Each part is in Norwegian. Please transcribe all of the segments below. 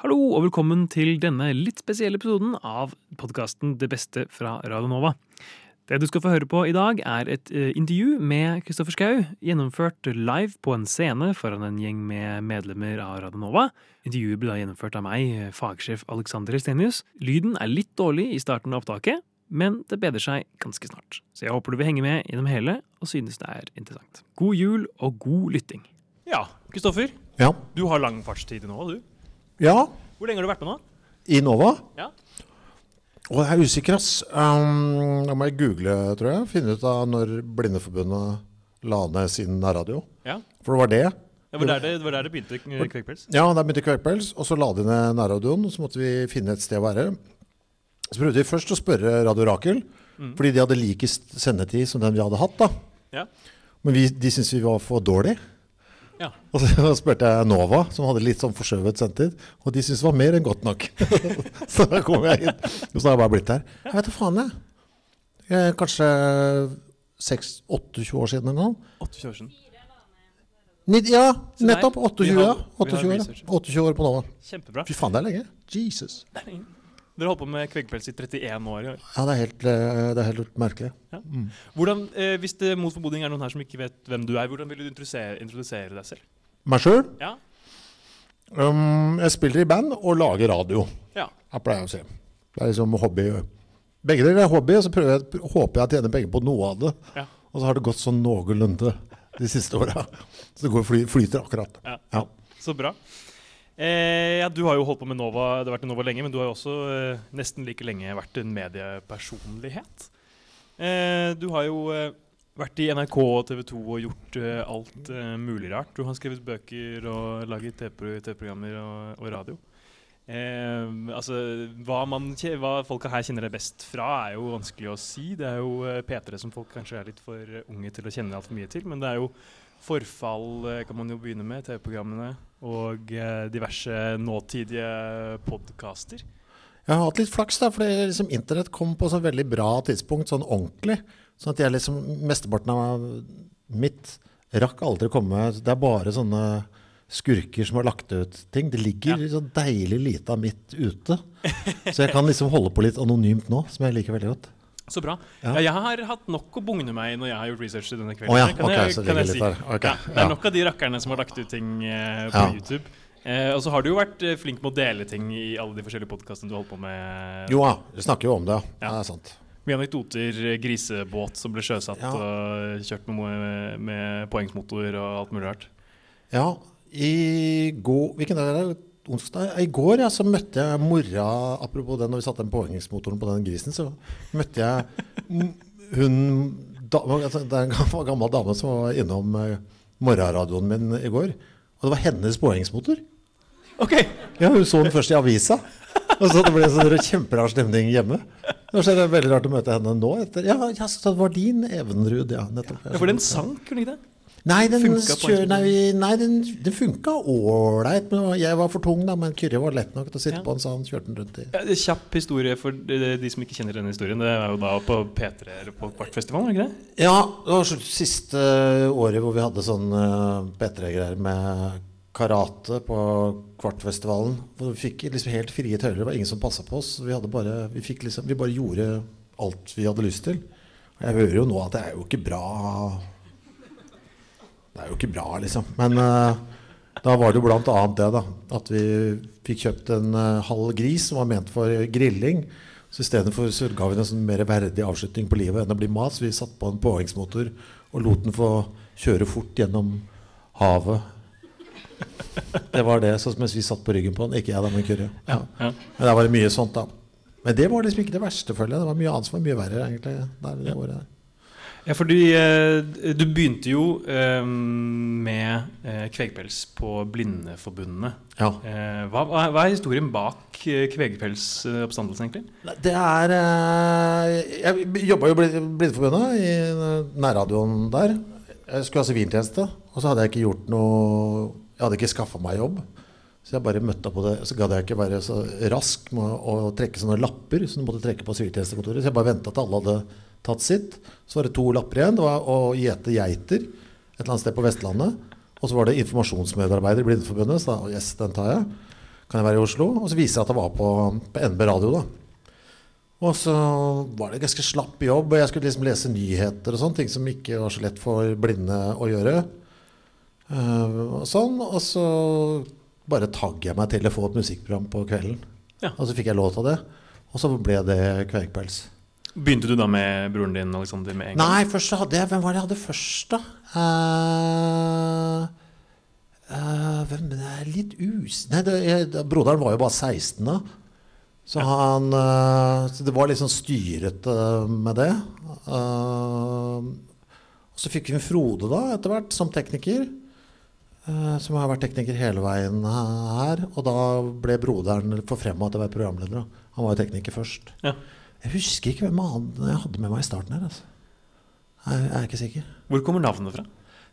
Hallo og velkommen til denne litt spesielle episoden av podkasten Det beste fra Radionova. Det du skal få høre på i dag, er et eh, intervju med Kristoffer Schou, gjennomført live på en scene foran en gjeng med medlemmer av Radionova. Intervjuet ble da gjennomført av meg, fagsjef Alexander Estenius. Lyden er litt dårlig i starten av opptaket, men det bedrer seg ganske snart. Så jeg håper du vil henge med gjennom hele, og synes det er interessant. God jul og god lytting. Ja, Kristoffer. Ja. Du har lang fartstid nå, du. Ja. Hvor lenge har du vært med nå? I Nova? Ja. Og jeg er usikker, ass. Um, da må jeg google, tror jeg. Finne ut av når Blindeforbundet la ned sin nærradio. Ja. For det var det. Ja, var der det, var der det begynte, Kvekkpels. Ja, der begynte kvekkpels, og så la de ned nærradioen. Og så måtte vi finne et sted å være. Så prøvde vi først å spørre Radio Rakel, fordi de hadde likest sendetid som den vi hadde hatt. da. Ja. Men vi, de syntes vi var for dårlige. Ja. Og så spurte jeg Nova, som hadde litt sånn forskjøvet sendetid, og de syntes det var mer enn godt nok. så da kom jeg inn, og så har jeg bare blitt her. Jeg vet da faen, jeg. jeg. er Kanskje 6-28 år siden eller noe. 28 år siden. Ja, nettopp. vi 28, ja. 28 år, 28 år på Nova. Kjempebra. Fy faen, det er lenge. Jesus. Dere har holdt på med kveggpels i 31 år. i år. Ja, det er helt, eh, det er helt merkelig. Hvordan, eh, Hvis det mot formodning er noen her som ikke vet hvem du er, hvordan vil du introdusere, introdusere deg selv? Meg sjøl? Ja. Um, jeg spiller i band og lager radio. Ja. Jeg pleier å si. Det er liksom hobby. Begge deler er hobby, og så prøver jeg, håper jeg å tjene penger på noe av det. Ja. Og så har det gått sånn noenlunde de siste åra. Så det går fly, flyter akkurat. Ja. Ja. Så bra. Eh, ja, du har jo holdt på med Nova, det har vært Nova lenge, men du har jo også eh, nesten like lenge vært en mediepersonlighet. Eh, du har jo eh, vært i NRK og TV 2 og gjort eh, alt eh, mulig rart. Du har skrevet bøker og laget TV-programmer og, og radio. Altså, hva, man, hva folka her kjenner deg best fra, er jo vanskelig å si. Det er jo eh, P3 som folk kanskje er litt for unge til å kjenne altfor mye til. Men det er jo forfall, kan man jo begynne med, TV-programmene. Og eh, diverse nåtidige podkaster. Jeg har hatt litt flaks, da, for liksom, internett kom på så veldig bra tidspunkt, sånn ordentlig. Sånn at jeg liksom, mesteparten av mitt rakk aldri å komme Det er bare sånne skurker som har lagt ut ting. Det ligger Ja. så deilig lite av mitt ute. Så jeg kan liksom holde på litt anonymt nå, som jeg liker veldig godt. Så bra. Ja. Ja. jeg har hatt nok å bugne meg i når jeg har gjort research til denne kvelden. Oh, ja, kan okay, jeg, kan jeg si. der. Ok, Ja, det er nok av de rakkerne som har lagt ut ting eh, på. YouTube. Eh, og så har du jo vært eh, flink med å dele ting i alle de forskjellige podkastene du holder på med. Jo ja, vi snakker jo om det. Ja. Det er sant. Mye anekdoter, eh, grisebåt som ble sjøsatt og kjørt med, med poengsmotor og alt mulig rart. Ja, i god Hvilken dag er det? Onsdag? I går ja, så møtte jeg mora Apropos det, når vi satte den påhengsmotoren på den grisen, så møtte jeg hun da, altså, Det er en gammel, dame som var innom eh, morgenradioen min i går. Og det var hennes påhengsmotor. Ok! Ja, Hun så den først i avisa. Og så Det ble en sånn kjemperar stemning hjemme. Nå er det veldig rart å møte henne nå. Etter, ja, ja, så det var din Evenrud, ja. nettopp. Ja, for den sank, kunne ikke det? Nei, den, Funka kjør, nei, nei, den, den funka ålreit. men Jeg var for tung, da, men Kyrre var lett nok til å sitte Ja. på den, så han kjørte den rundt i. Ja, Kjapp historie for de, de som ikke kjenner denne historien. Det er jo da på P3 eller på Kvartfestivalen, er ikke det? Ja, det var siste året hvor vi hadde sånn uh, P3-greier med karate på Kvartfestivalen. Hvor vi fikk liksom helt frie tøyler. Det var ingen som passa på oss. Vi, hadde bare, vi, fikk liksom, vi bare gjorde alt vi hadde lyst til. Jeg hører jo nå at det er jo ikke bra Det er jo ikke bra, liksom. Men eh, da var det jo annet det, da. At vi fikk kjøpt en eh, halv gris som var ment for grilling. Så istedenfor så ga vi den en sånn mer verdig avslutning på livet enn å bli mat. Så vi satte på en påhengsmotor og lot den få kjøre fort gjennom havet. Det var det, sånn mens vi satt på ryggen på den. Ikke jeg, da, men Kyrre. Ja. Ja. Men det var det mye sånt, da. Men det var liksom ikke det verste, føler jeg. Det var mye annet som var mye verre, egentlig. Der, det året der. Ja, fordi eh, du begynte jo eh, med eh, Kvegpels på Blindeforbundet. Ja. Eh, hva, hva er- historien bak Kvegpels-oppstandelsen, egentlig? Det er Jeg jobba jo i Blindeforbundet, i nærradioen der. Jeg skulle ha siviltjeneste, og så hadde jeg ikke gjort noe Jeg hadde ikke skaffa meg jobb. Så jeg bare møtte på det. Så gadd jeg ikke være så rask med å trekke sånne lapper som du måtte trekke på siviltjenestekontoret. Så jeg bare venta til alle hadde tatt sitt. Så var det to lapper igjen. Det var å gjete geiter et eller annet sted på Vestlandet. Og så var det informasjonsmedarbeider i Blindeforbundet. Så da, yes, den tar jeg. kan jeg være i Oslo? Og så viser jeg at jeg var på, på NB radio, da. Og så var det ganske slapp jobb, og jeg skulle liksom lese nyheter og sånn, ting som ikke var så lett for blinde å gjøre. Uh, og sånn, og så bare tagg jeg meg til å få et musikkprogram på kvelden. Ja. Og så fikk jeg lov til det, og så ble det Kveikpels. Begynte du da med broren din Alexander med en gang? Nei, først hadde jeg Hvem var det jeg hadde først, da? Uh, uh, hvem det er litt us... Nei, det, jeg, broderen var jo bare 16 da. Så han uh, Så det var litt sånn styret med det. Og så fikk vi Frode da, etter hvert, som tekniker. som har vært tekniker hele veien her. Og da ble broderen forfremma til å være programleder. da. Han var jo tekniker først. Ja. Jeg husker ikke hvem annen jeg hadde med meg i starten her. Altså. Jeg, jeg er ikke sikker. Hvor kommer navnet fra?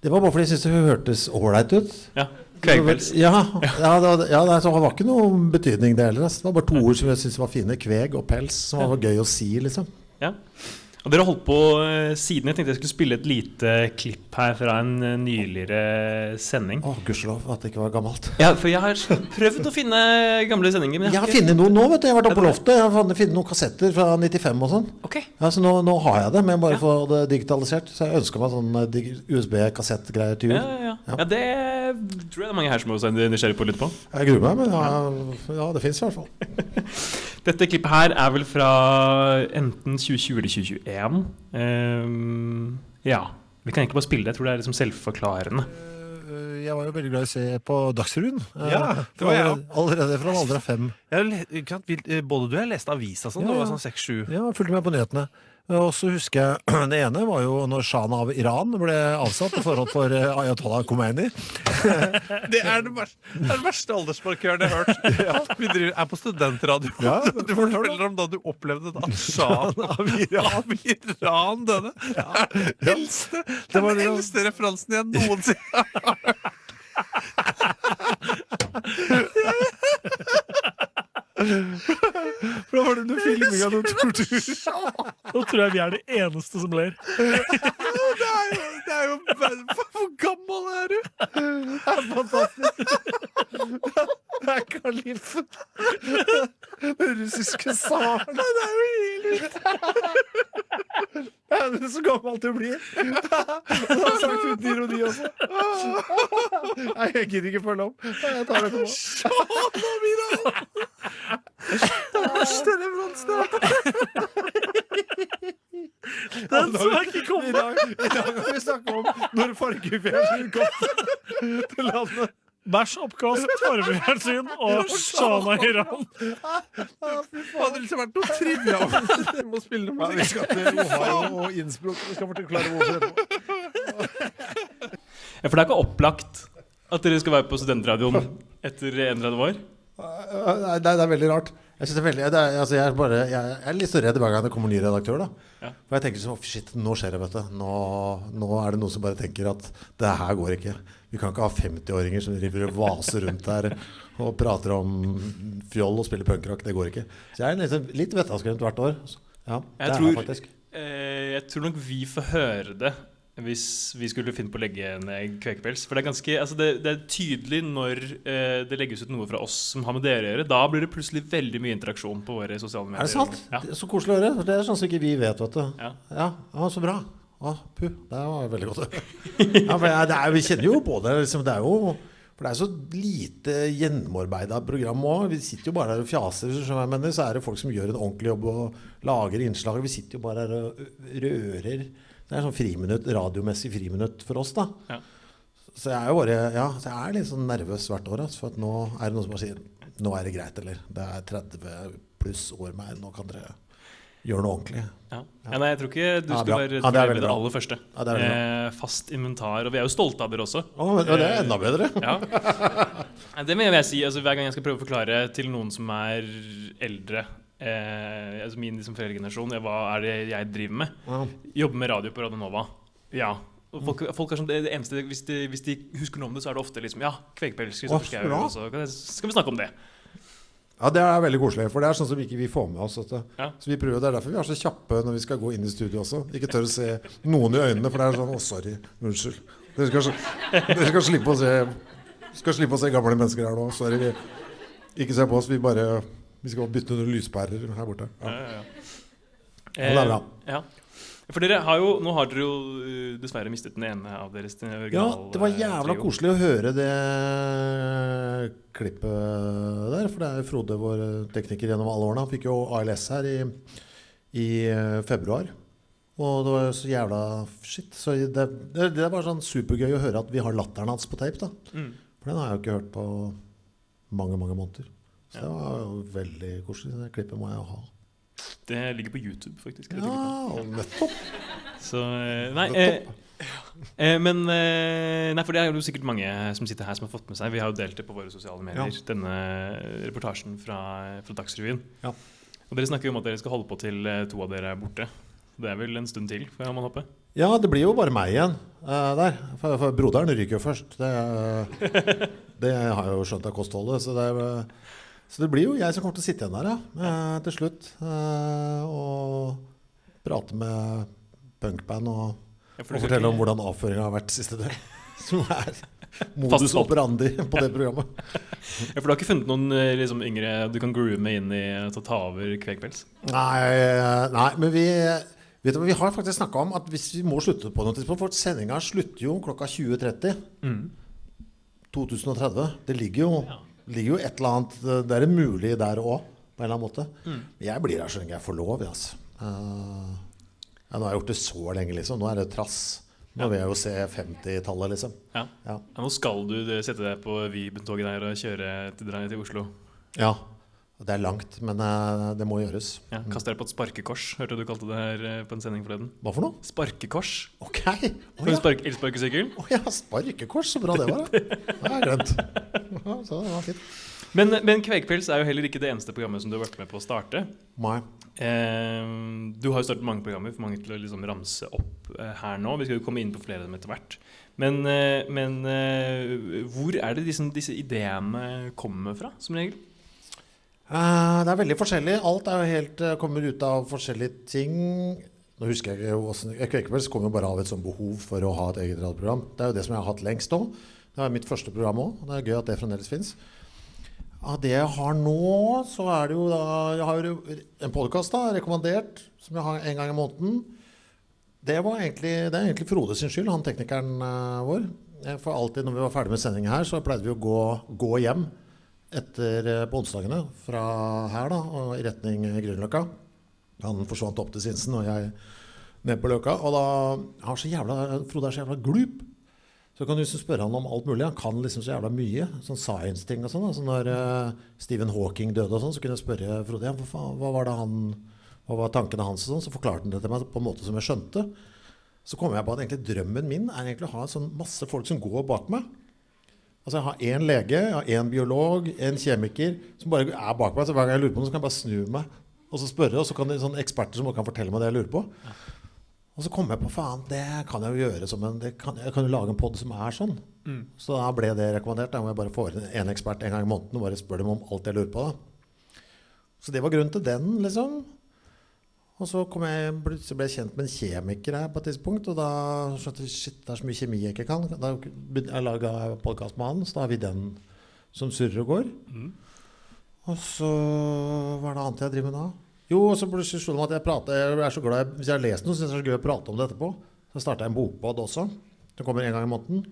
Det var bare fordi jeg syntes det hørtes ålreit ut. Ja, Kvegpels. Ja, ja, det, var- ja det, var ikke noen betydning, det heller. altså. Det var bare to ord som jeg syntes var fine. Kveg og pels, som var gøy å si, liksom. Ja. Og dere har holdt på eh, siden. Jeg tenkte jeg skulle spille et lite klipp her fra en eh, nyligere sending. Å, gudskjelov at det ikke var gammelt. Ja, for jeg har prøvd å finne gamle sendinger. Men Jeg har ikke- funnet noen nå, vet du. Jeg har vært oppe på loftet. Jeg har funnet- noen kassetter fra 95 og sånn. Ok. Ja, så nå, nå har jeg det, men jeg bare Ja. få det digitalisert. Så jeg ønsker meg sånn eh, USB-kassettgreier til Ja, jul. ja, ja. Ja. ja, det tror jeg det er mange her som også er nysgjerrig på å lytte på. Jeg gruer meg, men ja, ja det fins i hvert fall. Dette klippet her er vel fra enten 2020 eller 2021. Ehm, ja. Vi kan egentlig bare spille det. Jeg tror det er liksom selvforklarende. Jeg var jo veldig glad i å se på Dagsrevyen. Eh, Ja, det var jeg allerede, allerede fra en alder av fem. Jeg, eh, både du og jeg leste avis og sånn. Ja, Du var sånn seks-sju. Ja, fulgte med på nyhetene. Og så husker jeg Det ene var jo når Shah av Iran ble avsatt i forhold for eh, Ayatollah Khomeini. Det er den verste, er den verste aldersmarkøren jeg har hørt. Vi driver, er på studentradio. Ja, du forteller om da du opplevde at sjahen av Iran, av Iran døde. Ja. den eldste, den det- eldste referansen jeg noensinne har hørt. For da var det under filming av noen tortur. Nå tror jeg vi er det eneste som ler. Det er jo, det er jo Hvor gammel er du? Det er kalifen. Den russiske tsaren. Det er jo helt vilt. Det er så gammelt du blir. Det har sagt uten ironi også. Nei, jeg gidder ikke følge opp. Jeg tar det etterpå. Av Iran! Den verste leveransen. Den jeg ikke I komme! dag, I dag har vi snakka om når fargefjernsyn kom til landet. Bæsj, oppkast, fargefjernsyn og Shana Iran. Det hadde liksom vært noe trivia det. Vi må spille noe Ja, vi skal til Ohio og Innsbruck. Vi skal forklare hvorfor etterpå. Ja, for det er ikke opplagt at dere skal være på studentradioen etter 31 år. Nei, det er veldig rart. Jeg, det er veldig, det er, altså jeg, er bare, jeg er litt så redd hver gang det kommer ny redaktør. da Ja. For jeg tenker sånn, shit, nå skjer det, vet du. Nå, nå er det noen som bare tenker at det her går ikke. Vi kan ikke ha 50-åringer som driver og vaser rundt der og prater om fjoll og spiller punkrock. Det går ikke. Så jeg er liksom litt vettaskremt hvert år. Ja, det Jeg er tror-. Eh, jeg tror nok vi får høre det hvis vi skulle finne på å legge ned Kvekepels. For det er ganske, altså det, det er tydelig når eh, det legges ut noe fra oss som har med dere å gjøre. Da blir det plutselig veldig mye interaksjon på våre sosiale medier. Er det sant? Ja. Det er så koselig å høre. Det er sånn som ikke vi vet, vet du. Ja. Ja, ah, så bra. Ah, puh, det var veldig godt. Ja, for jeg- det er, vi kjenner jo på det. Liksom, det er jo for det er så lite gjennomarbeida program òg. Vi sitter jo bare her og fjaser. mener, Så er det folk som gjør en ordentlig jobb og lager innslag. Vi sitter jo bare her og rører. Det er sånn friminutt, radiomessig friminutt for oss, da. Ja. Så jeg er jo bare Ja, så jeg er litt sånn nervøs hvert år. Altså, for at nå er det noen som bare sier Nå er det greit, eller? Det er 30 pluss år mer, nå kan dere gjøre noe ordentlig. Ja. Ja, nei, jeg tror ikke du skal være Ja, det det, det aller første. Ja, det er eh, fast inventar. Og vi er jo stolte av dere også. Å, men, det er enda bedre. Ja. Det mener jeg si. Altså, hver gang jeg skal prøve å forklare til noen som er eldre eh, altså Min liksom foreldregenerasjon, ja, hva er det jeg driver med? Ja. Jobber med radio på Radio Nova. Ja. Folk, folk er sånn, det, det eneste, hvis de, hvis de husker noe om det, så er det ofte liksom Ja, Kvegpels, skal vi snakke om det. ja, det er veldig koselig. For det er sånn som ikke vi får med oss. Ja. Så vi prøver, Det er derfor vi er så kjappe når vi skal gå inn i studio også. Ikke tør å se noen i øynene, for det er sånn Å, sorry. Unnskyld. Dere skal, dere skal slippe å se skal slippe å se gamle mennesker her nå. Sorry. Ikke se på oss, vi bare Vi skal bytte noen lyspærer her borte. Ja, Ja. ja, ja. Det er bra. Eh. For dere har jo, Nå har dere jo uh, dessverre mistet den ene av deres eh, Ja, det var eh, jævla trio. koselig å høre det klippet der. For det er Frode, vår tekniker gjennom alle årene. Han fikk jo ALS her i, i eh, februar. Og det var så jævla shit. Så det, det, det var sånn supergøy å høre at vi har latteren hans på tape. da Mm. For den har jeg jo ikke hørt på mange, mange måneder. Så det var jo veldig koselig. Det klippet må jeg jo ha. Det ligger på YouTube, faktisk. Ja, nettopp. Så eh, Nei, eh, eh, men eh, Nei, for det er jo sikkert mange som sitter her som har fått med seg. Vi har jo delt det på våre sosiale medier, Ja. denne reportasjen fra, fra Dagsrevyen. Ja. Og dere snakker jo om at dere skal holde på til eh, to av dere er borte. Det er vel en stund til, får man håpe? Ja, det blir jo bare meg igjen uh, der. For, for broderen ryker jo først. Det, det har jeg jo skjønt av kostholdet. Så det, er, så det blir jo jeg som kommer til å sitte igjen der, ja, eh, til slutt. eh, og prate med punkband og, Ja, og fortelle om hvordan avføringa har vært siste døgn. Som er modus operandi på det programmet. Ja, for du har ikke funnet noen eh, liksom, yngre du kan groome inn i til å ta over Kvegpels? Nei, nei, men vi du, Vi har faktisk snakka om at hvis vi må slutte på noe tidspunkt For sendinga slutter jo klokka 20.30. 2030. Det ligger jo, Ja. Ligger jo et eller annet Det er mulig der òg, på en eller annen måte. Mm. Jeg blir her så lenge jeg får lov. Altså. Uh, ja, nå har jeg gjort det så lenge, liksom. Nå er det trass. Nå vil jeg jo se 50-tallet, liksom. Ja. Ja. Nå skal du sette deg på Viben-toget der og kjøre til, til Oslo. ja. Det er langt, men eh, det må gjøres. Ja, Kast dere på et sparkekors, hørte du kalte det her eh, på en sending forleden. Hva for noe? Sparkekors. Ok! En ja. spark elsparkesykkel. Å ja, sparkekors, så bra det var. Det har jeg glemt. Så det var fint. Men, men Kvegpils er jo heller ikke det eneste programmet som du har vært med på å starte. Nei. Eh, du har jo startet mange programmer, for mange til å liksom ramse opp eh, her nå. Vi skal jo komme inn på flere av dem etter hvert. Men, eh, men hvor er det disse, disse ideene kommer fra, som regel? Eh, det er veldig forskjellig. Alt er jo helt, eh, kommer ut av forskjellige ting. Nå husker jeg ikke Kvekepels kom jo bare av et sånt behov for å ha et eget radioprogram. Det er jo det som jeg har hatt lengst òg. Det var mitt første program òg. Det er gøy at det fremdeles fins. Av det jeg har nå, så er det jo da Jeg har jo en podkast rekommandert, som jeg har en gang i måneden. Det, egentlig, det er egentlig Frode sin skyld, han teknikeren eh, vår. For alltid når vi var ferdig med sending her, så pleide vi å gå, gå hjem etter, eh, på onsdagene fra her da, og i retning Grünerløkka. Han forsvant opp til Sinsen, og jeg ned på Løkka. Og da har så jævla, Frode er så jævla glup. Så kan du liksom spørre han om alt mulig. Han kan liksom så jævla mye. Sånn science-ting og sånn. Altså når uh, Stephen Hawking døde og sånn, så kunne jeg spørre Frode ja, hva, hva var det han hva var tankene hans og sånn. Så forklarte han det til meg på en måte som jeg skjønte. Så kom jeg på at egentlig drømmen min er egentlig å ha sånn masse folk som går bak meg. Altså Jeg har én lege, jeg har én biolog, en kjemiker som bare er bak meg. Så hver gang jeg lurer på noe, så kan jeg bare snu meg og så spørre. Og så kan det sånne eksperter som kan fortelle meg det jeg lurer på. Og så kom jeg på faen, det kan jeg jo gjøre som en det kan, Jeg kan jo lage en pod som er sånn. Så da ble det rekommendert. Da må jeg bare få inn en ekspert en gang i måneden og bare spørre dem om alt jeg lurer på. da. Så det var grunnen til den, liksom. Og så kom jeg, ble jeg kjent med en kjemiker her på et tidspunkt. Og da skjønte jeg shit, det er så mye kjemi jeg ikke kan. Da jeg laga podkast med han, så da har vi den som surrer og går. Og så hva er det annet jeg driver med da? Jo, og så slo det meg at jeg prater, jeg er så glad jeg, Hvis jeg har lest noe, så syns jeg det er så gøy å prate om det etterpå. Så starta jeg en bokbad også. Den kommer en gang i måneden.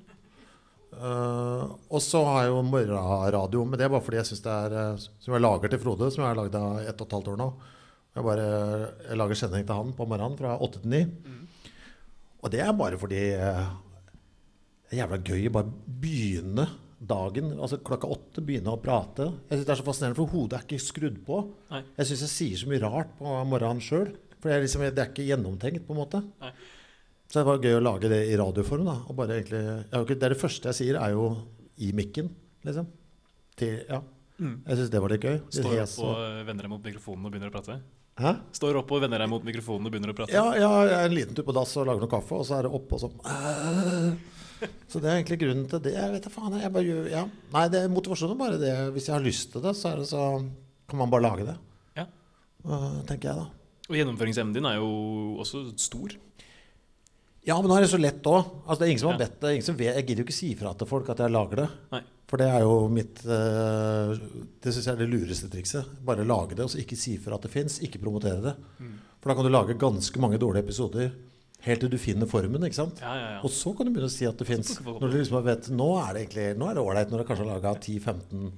Uh, og så har jeg jo morgenradio, med det bare fordi jeg syns det er eh, Som jeg lager til Frode, som jeg har lagd av ett og et halvt år nå. Jeg, bare, jeg lager sending til han på morgenen fra åtte til ni. Og det er bare fordi eh, det er jævla gøy å bare begynne dagen altså klokka åtte. Begynne å prate. Jeg synes Det er så fascinerende, for hodet er ikke skrudd på. Nei. Jeg syns jeg sier så mye rart på morgenen sjøl. For det er, liksom, det er ikke gjennomtenkt, på en måte. Nei. Så det var gøy å lage det i radioform. da og bare egentlig, jeg ikke, Det er det første jeg sier, er jo i mikken, liksom. Til, ja. Jeg syns det var litt gøy. Står du og- vender deg mot mikrofonen og begynner å prate? Hæ? Står opp og vender deg mot mikrofonen og begynner å prate? Ja, ja, jeg er en liten tur på dass og lager noe kaffe, og så er det oppe og sånn Så det er egentlig grunnen til det. Jeg vet da faen, jeg bare gjør ja. Nei, det er motivasjonen bare det. Hvis jeg har lyst til det, så det så kan man bare lage det. Ja. Uh, tenker jeg, da. Og gjennomføringsevnen din er jo også stor. Ja, men nå er det så lett òg. Altså, det er ingen som har bedt det. Ingen som vet, jeg gidder jo ikke si fra til folk at jeg lager det. Nei. For det er jo mitt eh, Det syns jeg er det lureste trikset. Bare lage det, og så ikke si fra at det fins. Ikke promotere det. Mm. For da kan du lage ganske mange dårlige episoder helt til du finner formen. ikke sant? Ja, ja, ja. Og så kan du begynne å si at det fins. Når du liksom vet Nå er det egentlig Nå er det ålreit når du kanskje har laga 10-15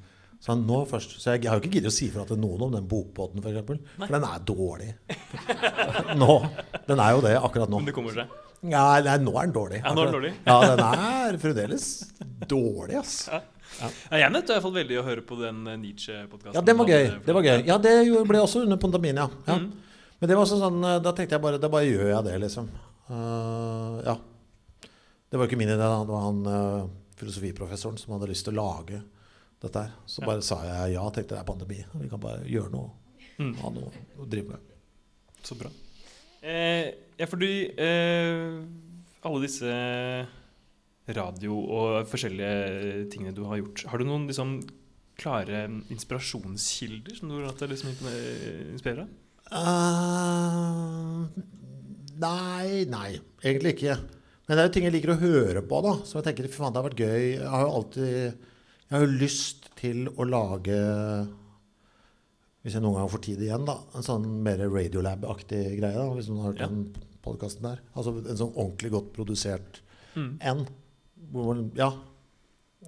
Sånn, nå først. Så jeg, jeg har jo ikke giddet å si fra til noen om den bokbåten, f.eks. For, for den er dårlig. nå. Den er jo det akkurat nå. Men det kommer seg. Ja, nei, nå er den dårlig. Ja, nå er den dårlig. Ja, den er fremdeles dårlig, ass. Ja, jeg nødt fall veldig å høre på den eh, Nietzsche-podkasten. Ja, det var gøy. Det var gøy. Ja, det ble også under pandemien, ja. ja. Mm. Men det var også sånn, eh, da tenkte jeg bare Da bare gjør jeg det, liksom. Uh, ja. Det var jo ikke min idé, da. Det var han uh, filosofiprofessoren som hadde lyst til å lage dette her. Så Ja. bare sa jeg ja, tenkte det er pandemi. Vi kan bare gjøre noe. Mm. Ha noe å drive med. Så bra. Eh, ja, fordi eh, alle disse radio- og forskjellige tingene du har gjort, har du noen liksom klare inspirasjonskilder som du har latt deg liksom inspirere av? Uh, nei, nei. Egentlig ikke. Men det er jo ting jeg liker å høre på, da. Så jeg tenker fy faen, det har vært gøy. Jeg har jo alltid Jeg har jo lyst til å lage Hvis jeg noen gang får tid igjen, da. En sånn mer Radiolab-aktig greie. da Hvis noen har hørt Ja. den podkasten der. Altså en sånn ordentlig godt produsert Mm. en. Ja.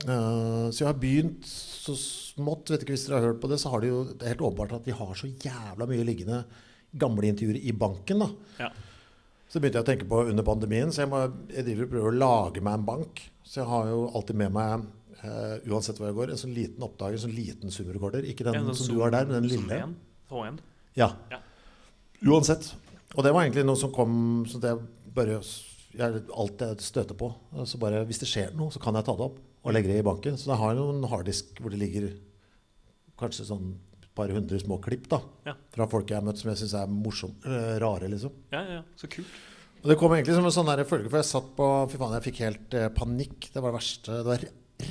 Eh, så jeg har begynt så smått. Vet ikke hvis dere har hørt på det, så har de jo det er helt åpenbart at de har så jævla mye liggende gamle intervjuer i banken. da. Ja. Så begynte jeg å tenke på under pandemien, så jeg, må, jeg driver og prøver å lage meg en bank. Så jeg har jo alltid med meg, uh, uansett hvor jeg går, en sånn liten oppdager, en sånn liten zoom-rekorder. Ikke den Ja, den som Zoom- du har der, men den lille. 1, H1. Ja. Ja. Uansett. Og det var egentlig noe som kom sånn at jeg bare jeg, Alt jeg støter på. Så bare, hvis det skjer noe, så kan jeg ta det opp og legge det i banken. Så jeg har noen harddisk hvor det ligger kanskje sånn et par hundre små klipp da, Ja. fra folk jeg har møtt som jeg syns er morsomme, eh, rare, liksom. Ja, ja, så kult. Og det kom egentlig som en sånn følge, for jeg satt på Fy faen, jeg fikk helt eh, panikk. Det var det verste. Det var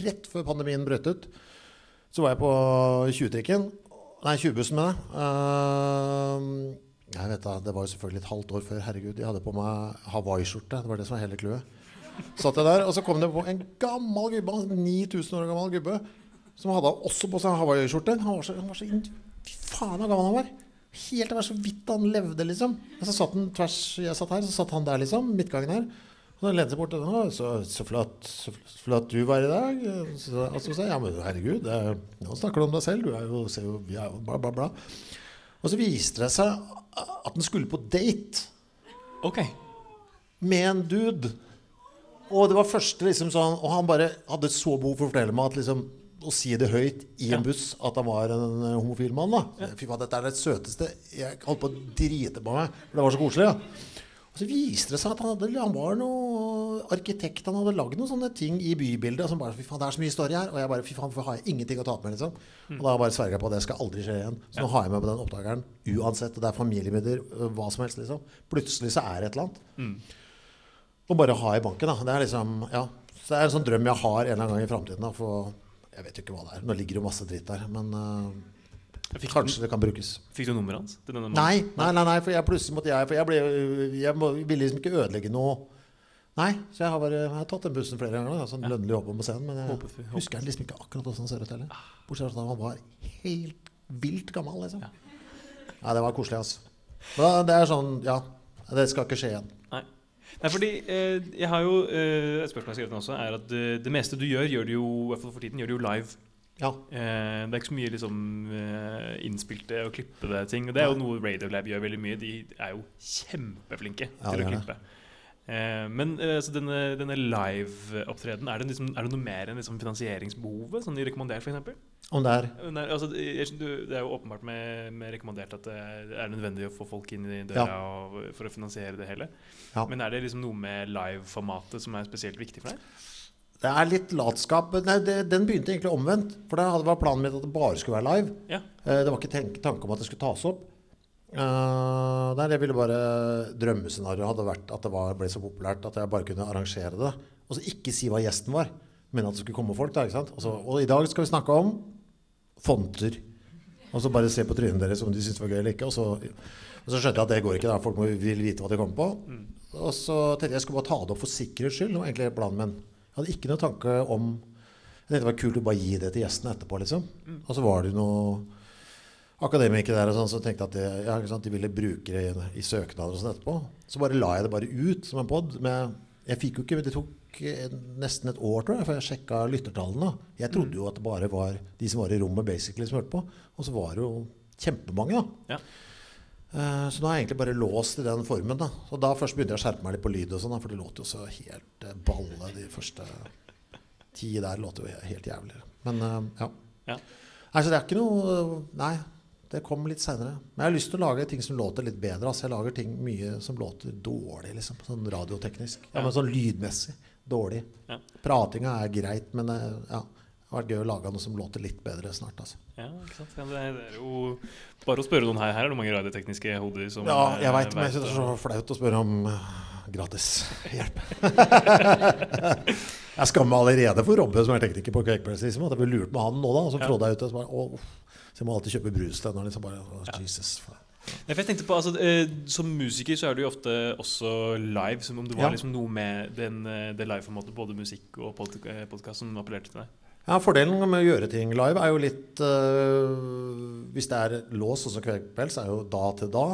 rett før pandemien brøt ut. Så var jeg på 20-trikken. Nei, 20-bussen med det. Uh, jeg vet da, Det var jo selvfølgelig et halvt år før. Herregud, jeg hadde på meg hawaiiskjorte. Det var det som var hele clouet. Satt jeg der, og så kom det på en gammel gubbe, en 9000 år gammel gubbe, som hadde også på seg hawaiiskjorte. Han var så, han var så Fy faen, så gammel han var. Helt det var så vidt han levde, liksom. Og så satt han tvers Jeg satt her, så satt han der, liksom. Midtgangen her. Og så lente seg bort. Å, så, så, flott, så flott du var i dag. Og så sa jeg ja, men herregud, det nå snakker du om deg selv. Du er jo, ser jo, jo bla, bla, bla. Og så viste det seg at han skulle på date Ok. med en dude. Og det var første liksom sånn Og han bare hadde så behov for å fortelle meg at liksom å si det høyt i en buss at han var en homofil mann. da Fy faen, dette er det søteste Jeg holdt på å drite på meg, for det var så koselig. Ja. Og så viste det seg at han, hadde, han var noe arkitekt. Han hadde lagd noen sånne ting i bybildet. Som bare, fy faen, det er så mye historie her. Og jeg bare, fy faen, hvorfor har jeg ingenting å ta med? liksom Og da bare sverger jeg på at det skal aldri skje igjen. Så nå har jeg med på den oppdageren uansett. Det er familiemidler, øh, hva som helst. liksom Plutselig så er det et eller annet. Og bare ha i banken. da Det er liksom, ja Så det er en sånn drøm jeg har en eller annen gang i framtiden. For jeg vet jo ikke hva det er. Nå ligger det jo masse dritt der. Men uh, Fikk, kanskje det kan brukes. fikk du nummeret hans? Nei, nei, nei, nei, for jeg plutselig måtte jeg For jeg, ble, jeg ville liksom ikke ødelegge noe. Nei, så jeg har, bare, jeg har tatt den bussen flere ganger. Da, sånn lønnlig jobb på scenen, Men jeg Håper håper. husker liksom ikke akkurat hvordan han ser ut heller. Bortsett fra at han var helt vilt gammel. liksom Ja. Nei, det var koselig, altså. Men det er sånn, ja. Det skal ikke skje igjen. Nei. Nei, fordi eh, jeg har jo eh, Et spørsmål jeg har skrevet også, er at eh, det meste du gjør, gjør du jo i hvert fall for tiden, gjør du jo live. Ja. Eh, det er ikke så mye liksom eh, innspilte og klippede ting. Og det er jo noe Radiolab gjør veldig mye. De er jo kjempeflinke Ja, til å klippe. det. Eh, men eh, så denne, denne live-opptredenen, er, det liksom, er det noe mer enn liksom finansieringsbehovet? som de rekommenderer, f.eks.? Om det er Nei, altså, det er jo åpenbart med, med rekommandert at det er nødvendig å få folk inn i døra og, for å finansiere det hele. Ja. Men er det liksom noe med live-formatet som er spesielt viktig for deg? Det er litt latskap. Nei, det, den begynte egentlig omvendt. For hadde- var planen min at det bare skulle være live. Ja. Eh, Det var ikke tanke om at det skulle tas opp. Uh, nei, jeg ville bare Drømmescenarioet hadde vært at det var, ble så populært at jeg bare kunne arrangere det. Og så ikke si hva gjesten var, men at det skulle komme folk. da, ikke sant? Og, i dag skal vi snakke om fonter. Og så bare se på trynet deres om de syns det var gøy eller ikke. Og så, og så skjønte jeg at det går ikke. da, Folk må vil vite hva de kommer på. Og så tenkte jeg jeg skulle bare ta det opp for sikkerhets skyld. Det var egentlig planen min. Jeg hadde ikke noe tanke om Jeg tenkte det var kult å bare gi det til gjestene etterpå, liksom. Og så var det jo noe akademikere der og sånn som tenkte at det, ja, sant, de ville bruke det i, i søknader og sånn etterpå. Så bare la jeg det bare ut som en pod. Jeg fikk jo ikke Det tok eh, nesten et år, tror jeg, før jeg sjekka lyttertallene. Jeg trodde jo at det bare var de som var i rommet, basically, som hørte på. Og så var det jo kjempemange, da. Ja. Uh, Så nå er jeg egentlig bare låst i den formen. da Og da først begynte jeg å skjerpe meg litt på lyd, og sånn for det låt jo så helt eh, balle de første ti der. låt jo helt jævlig. Men uh, ja. Ja. Nei, så det er ikke noe Nei, det kom litt seinere. Men jeg har lyst til å lage ting som låter litt bedre. Altså, jeg lager ting mye som låter dårlig, liksom. Sånn radioteknisk. Ja, men sånn lydmessig dårlig. Ja. Pratinga er greit, men eh, ja. Det har vært gøy å lage noe som låter litt bedre snart. Altså. Ja, ikke sant? Ja, det, er, det er jo bare å spørre noen her. Her er det mange radiotekniske hoder som Ja, jeg eh, veit, men jeg syns det er så flaut å spørre om eh, gratis hjelp. jeg skammer meg allerede for Robbe, som er tekniker på Quakepress. Liksom, at jeg ble lurt med han nå, da. Og så trådde jeg ut og så bare å. Så jeg må alltid kjøpe brus til henne. Liksom bare, oh, Jesus. faen. Jeg tenkte på, altså, eh, Som musiker så er du jo ofte også live. Som om det var Ja. liksom noe med den, det live-formatet, både musikk og podkast, som appellerte til deg. Ja, Fordelen med å gjøre ting live er jo litt øh, Hvis det er lås, og som Kvegpels, er jo da til da.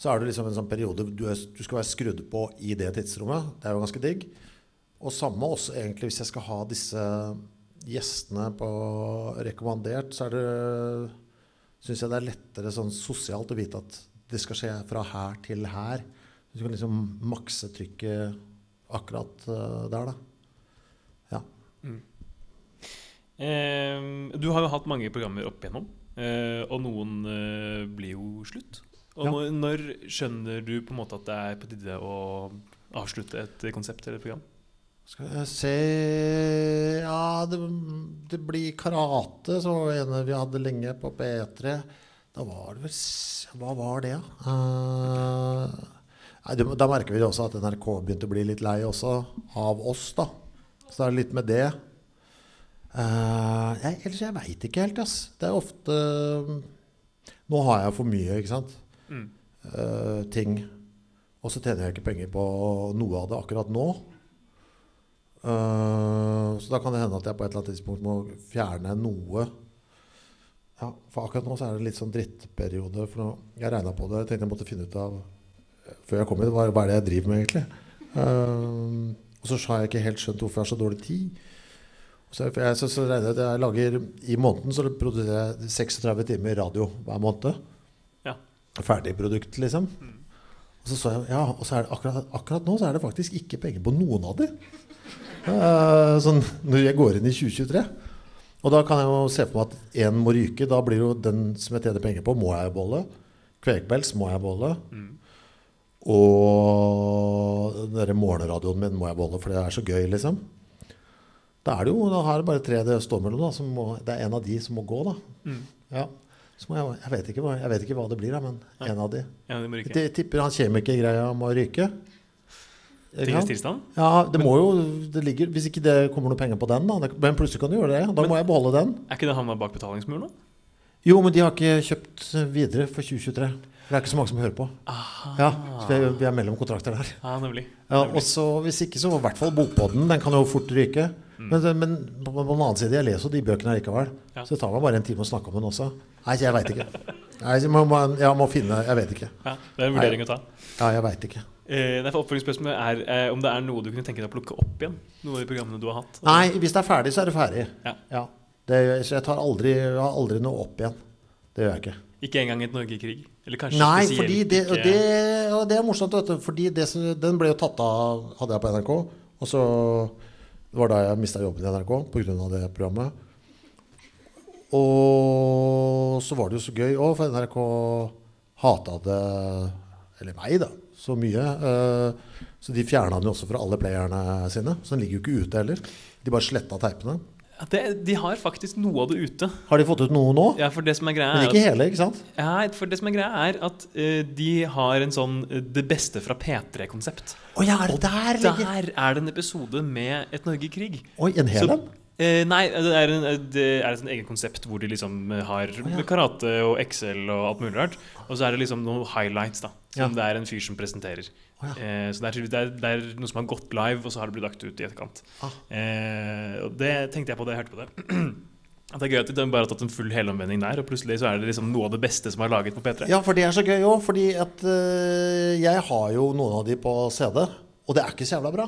Så er det liksom en sånn periode du, er, du skal være skrudd på i det tidsrommet. Det er jo ganske digg. Og samme også egentlig hvis jeg skal ha disse gjestene på rekommandert, så er det syns jeg det er lettere sånn sosialt å vite at det skal skje fra her til her. Du kan liksom makse trykket akkurat øh, der, da. Ja. Eh, du har jo hatt mange programmer opp igjennom, eh, og noen eh, blir jo slutt. Og Ja. når, når skjønner du på en måte at det er på tide å avslutte et konsept eller et program? Skal jeg se Ja, det, det blir karate, så ene vi hadde lenge på P3. Da var det vel Hva var det, da? Uh, nei, da merker vi også at NRK begynte å bli litt lei også av oss, da. Så det er litt med det. Uh, jeg, ellers jeg veit ikke helt, ass. Det er ofte Nå har jeg for mye, ikke sant. Mm. Uh, ting. Og så tjener jeg ikke penger på noe av det akkurat nå. Eh, så da kan det hende at jeg på et eller annet tidspunkt må fjerne noe. Ja, For akkurat nå så er det litt sånn drittperiode. For nå, jeg regna på det. Jeg tenkte jeg måtte finne ut av eh, før jeg kom hit, hva, hva er det jeg driver med egentlig. Uh, og så har jeg ikke helt skjønt hvorfor jeg har så dårlig tid. Så, jeg, så, så regner jeg at jeg lager I måneden så produserer jeg 36 timer radio hver måned. Ja. Ferdig produkt, liksom. Og så så jeg, ja, og så er det akkurat, akkurat nå så er det faktisk ikke penger på noen av de. Eh, sånn når jeg går inn i 2023. Og da kan jeg jo se for meg at én må ryke. Da blir jo den som jeg tjener penger på, må jeg beholde. Kvegpels må jeg beholde. Og den derre morgenradioen min må jeg beholde, for det er så gøy, liksom. Da er det jo da har jeg bare tre det står mellom. Da, som må, det er en av de som må gå, da. Mm. Ja. Jeg, jeg, vet ikke, jeg vet ikke hva det blir, da, men en av de. Ja. Jeg tipper han kjemikergreia må ryke. Tingenes tilstand? Ja, det må jo det ligger, Hvis ikke det kommer noe penger på den, da. Men plutselig kan du gjøre det. Da Men- må jeg beholde den. Er ikke det havna bak betalingsmuren nå? Jo, men de har ikke kjøpt videre for 2023. Det er ikke så mange som hører på. Ja, så vi er, vi er mellom kontrakter der. Ja, nemlig. Ja, og så Hvis ikke, så i hvert fall Bokpodden. Den kan jo fort ryke. Men, men på, på den annen side, jeg leser jo de bøkene likevel. Ja. Så det tar meg bare en time å snakke om den også. Nei, jeg veit ikke. Nei, jeg, må, jeg må finne Jeg vet ikke. Ja, det er en vurdering å ta. Ja, jeg vet ikke. Eh, nei, for Oppfølgingsspørsmålet er eh, om det er noe du kunne tenke deg å plukke opp igjen? Noe av de programmene du har hatt? Nei, hvis det er ferdig, så er det ferdig. Ja. Det, så jeg tar aldri, jeg har aldri noe opp igjen. Det gjør jeg ikke. Ikke engang et Norge i krig? Nei, fordi det, ikke det, og det er morsomt, vet du. Fordi det, den ble jo tatt av, hadde jeg på NRK. Og så Det var da jeg mista jobben i NRK pga. det programmet. Og så var det jo så gøy òg, for NRK hata det Eller meg, da. Så mye. eh, Så de fjerna den jo også fra alle playerne sine. Så den ligger jo ikke ute heller. De bare sletta teipene. Ja, det, De har faktisk noe av det ute. Har de fått ut noe nå? Ja, for det som er greia Men er ikke at, hele, ikke sant? ja, for det som er, greia er at uh, de har en sånn uh, Det beste fra P3-konsept. Oh, ja, er det der? ligger- Der er det en episode med Et Norge i krig. Oi, en hel en? Eh, nei, det er, en, det er et eget konsept hvor de liksom har karate og Excel og alt mulig rart. Og så er det liksom noen highlights, da. Som Ja. det er en fyr som presenterer. Oh, ja. eh, så det er, det, er, det er noe som har gått live, og så har det blitt lagt ut i etterkant. Ah. Eh, og det tenkte jeg på da jeg hørte på det. At det er gøy at de bare har tatt en full helomvending der, og plutselig så er det liksom noe av det beste som er laget på P3. Ja, for det er så gøy òg. Fordi at øh, jeg har jo noen av de på CD, og det er ikke så jævla bra.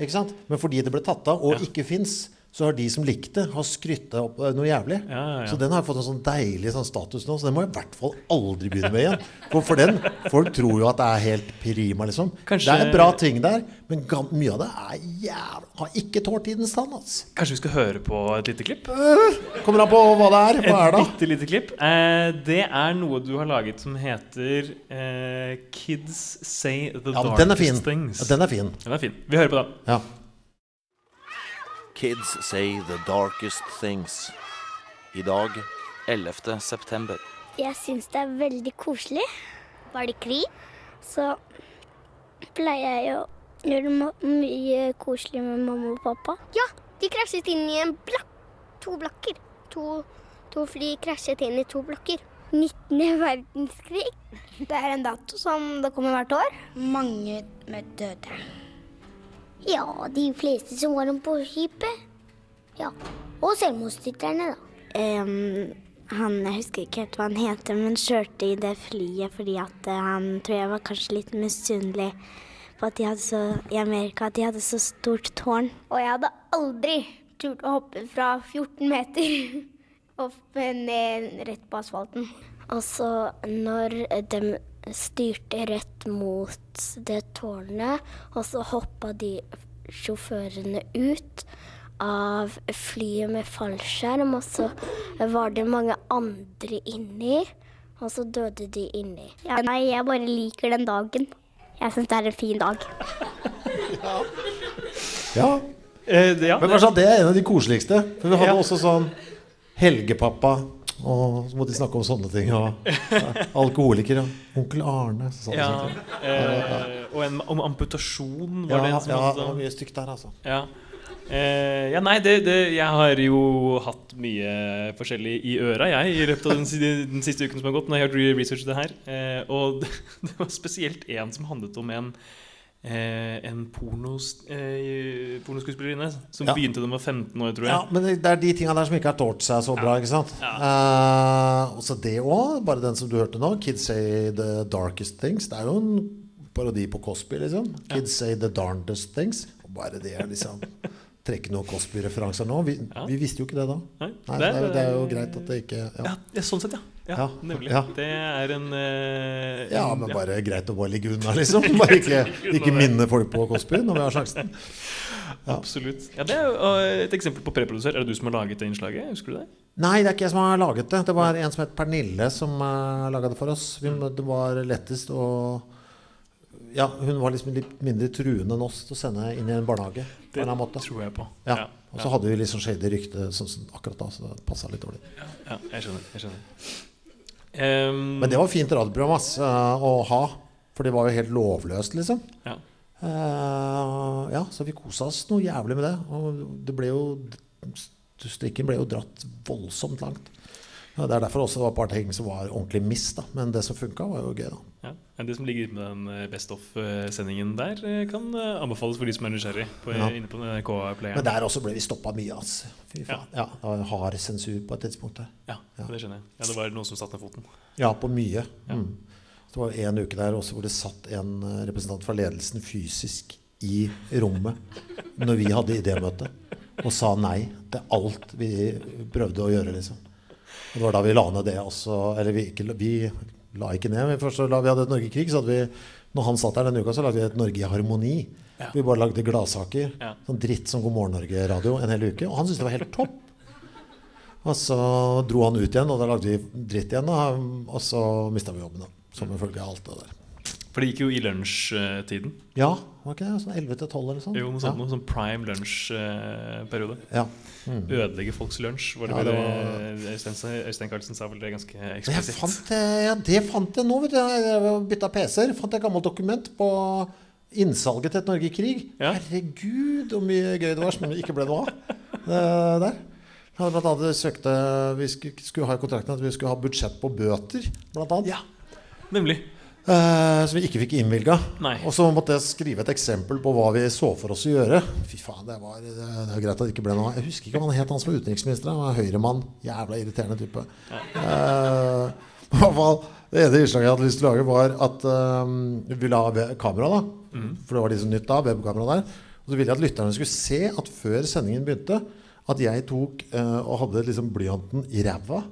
Ikke sant? Men fordi det ble tatt av og Ja. ikke fins, så har de som likte har skrytta opp øh, noe jævlig. Ja, ja. Så den har fått en sånn deilig sånn status nå, så den må jeg i hvert fall aldri begynne med igjen. For, for den, folk tror jo at det er helt prima, liksom. Kanskje- Det er bra ting der, men mye av det er jævla Har ikke tålt tidens tann, altså. Kanskje vi skal høre på et lite klipp? Kommer an på hva det er. Hva er Et det? bitte lite klipp. Eh, det er noe du har laget som heter eh, Kids Say The Ja, Darkest den er. Things. Ja, den er fin. Den er fin. Vi hører på den. Ja. Kids say the darkest things. I dag 11. september. Jeg syns det er veldig koselig. Var det krig? Så pleier jeg å gjøre det mye koselig med mamma og pappa. Ja, de krasjet inn i en blokk. To blokker. To, to fly krasjet inn i to blokker. 19. verdenskrig. Det er en dato som det kommer hvert år. Mange med døde. Ja, de fleste som var om på skipet. Ja. Og selvmordstitterne, da. han, jeg husker ikke helt hva han heter, men kjørte i det flyet fordi at eh, han tror jeg var kanskje litt misunnelig på at de hadde så, i Amerika at de hadde så stort tårn. Og jeg hadde aldri turt å hoppe fra 14 meter opp ned rett på asfalten. Og så når de styrte rett mot det tårnet, og så hoppa de sjåførene ut av flyet med fallskjerm, og så var det mange andre inni, og så døde de inni. Ja, nei, jeg bare liker den dagen. Jeg syns det er en fin dag. ja. Eh, det, ja, Men kanskje at det er en av de koseligste. For vi hadde Ja. også sånn helgepappa, og så måtte de snakke om sånne ting. Og ja, alkoholiker og onkel Arne. Sånne ja, sånn. eh, og en om amputasjon var Ja, det ja, en som hadde sånn. mye stygt der, altså. Ja. Eh, ja, nei, det, det, jeg har jo hatt mye forskjellig i øra, jeg, i løpet av den, den siste uken som har gått. Når jeg har gjort det her eh, Og det, det var spesielt en som handlet om en eh, En pornos, eh, pornoskuespillerinne som Ja. begynte da hun var 15 år, tror jeg. Ja, men det er de tinga der som ikke har tålt seg så bra. ikke sant? Eh, også det òg. Bare den som du hørte nå, 'Kids Say The Darkest Things'. Det er jo en parodi på Cosby, liksom. 'Kids Say The Darndest Things'. Bare det er liksom Trekke noen Cosby-referanser nå. Vi, Ja. vi visste jo ikke det da. Nei, Nei, det, er, det er jo greit at det ikke ja, Ja, ja, sånn sett, ja. Ja, Ja, Nemlig. ja. Det er en, uh, ja en- men bare greit å bare ligge unna, liksom. Bare ikke, ikke minne folk på Kåssby når vi har sjansen. Absolutt. Ja, det er eh, et eksempel på preprodusert. Er det du som har laget det innslaget? Husker du det? Nei, det er ikke jeg som har laget det. Det var en som het Pernille som uh, laga det for oss. Vi, det var lettest å Ja, hun var liksom litt mindre truende enn oss til å sende inn i en barnehage. på en Det måte. tror jeg på. Ja. Og så hadde vi sånn shady rykte sånn, sånn, akkurat da, så det passa litt dårlig. ja, jeg skjønner. Jeg skjønner. Ehm, Men det var fint radioprogram ass, eh, å ha. For det var jo helt lovløst, liksom. ja. Uh, ja, så vi kosa oss noe jævlig med det. Og det ble jo Strikken ble jo dratt voldsomt langt. Ja, det er derfor også det var et par ting som var ordentlig miss, da. Men det som funka, var jo gøy, da. Ja. Men Det som ligger ute med den eh, Best of-sendingen der, eh, kan eh, anbefales for de som er nysgjerrig på, Ja. inne på NRK-playeren. Men der også ble vi stoppa mye, altså. Fy faen. Ja. det var hard sensur på et tidspunkt der. Ja, det skjønner jeg. Ja, Det var noen som satte ned foten. Ja, på mye. Ja. Mm. Det var en uke der også hvor det satt en representant fra ledelsen fysisk i rommet når vi hadde idémøte, og sa nei til alt vi prøvde å gjøre, liksom. Og det var da vi la ned det også. Eller vi, ikke, vi la ikke ned, men først la vi hadde et Norge i krig, så hadde vi Når han satt der denne uka, så lagde vi et Norge i harmoni. Ja. Vi bare lagde gladsaker. Ja. Sånn dritt som God morgen Norge-radio en hel uke. Og han syntes det var helt topp. Og så dro han ut igjen, og da lagde vi dritt igjen. Og så mista vi jobben, da. Som en følge av alt det der. For det gikk jo i lunsjtiden. Ja, var ikke det? Sånn 11 til 12 eller sånn? Jo, noe sånt, noe sånn prime lunsjperiode. Ja. Mm. Ødelegge folks lunsj, var det Ja, det var... Øystein, Øystein Carlsen sa vel det ganske eksplisitt. fant, eh, ja, det fant jeg nå, vet du. Jeg bytta PC-er. Fant jeg et gammelt dokument på innsalget til et Norge i krig. Ja. Herregud, hvor mye gøy det var som ikke ble noe av. eh, der. Blant annet søkte Vi skulle, skulle ha i kontrakten at vi skulle ha budsjett på bøter, blant annet. Ja. Nemlig. Eh, som vi ikke fikk innvilga. Og så måtte jeg skrive et eksempel på hva vi så for oss å gjøre. Fy faen, det var det er greit at det ikke ble noe Jeg husker ikke hva han het, han som var utenriksminister. Han var høyremann. Jævla irriterende type. Eh, fall, det ene innslaget jeg hadde lyst til å lage, var at eh, vi ville ha kamera. da For det var liksom nytt da, webkamera der. Og så ville jeg at lytterne skulle se at før sendingen begynte, at jeg tok eh, og hadde liksom blyanten i ræva.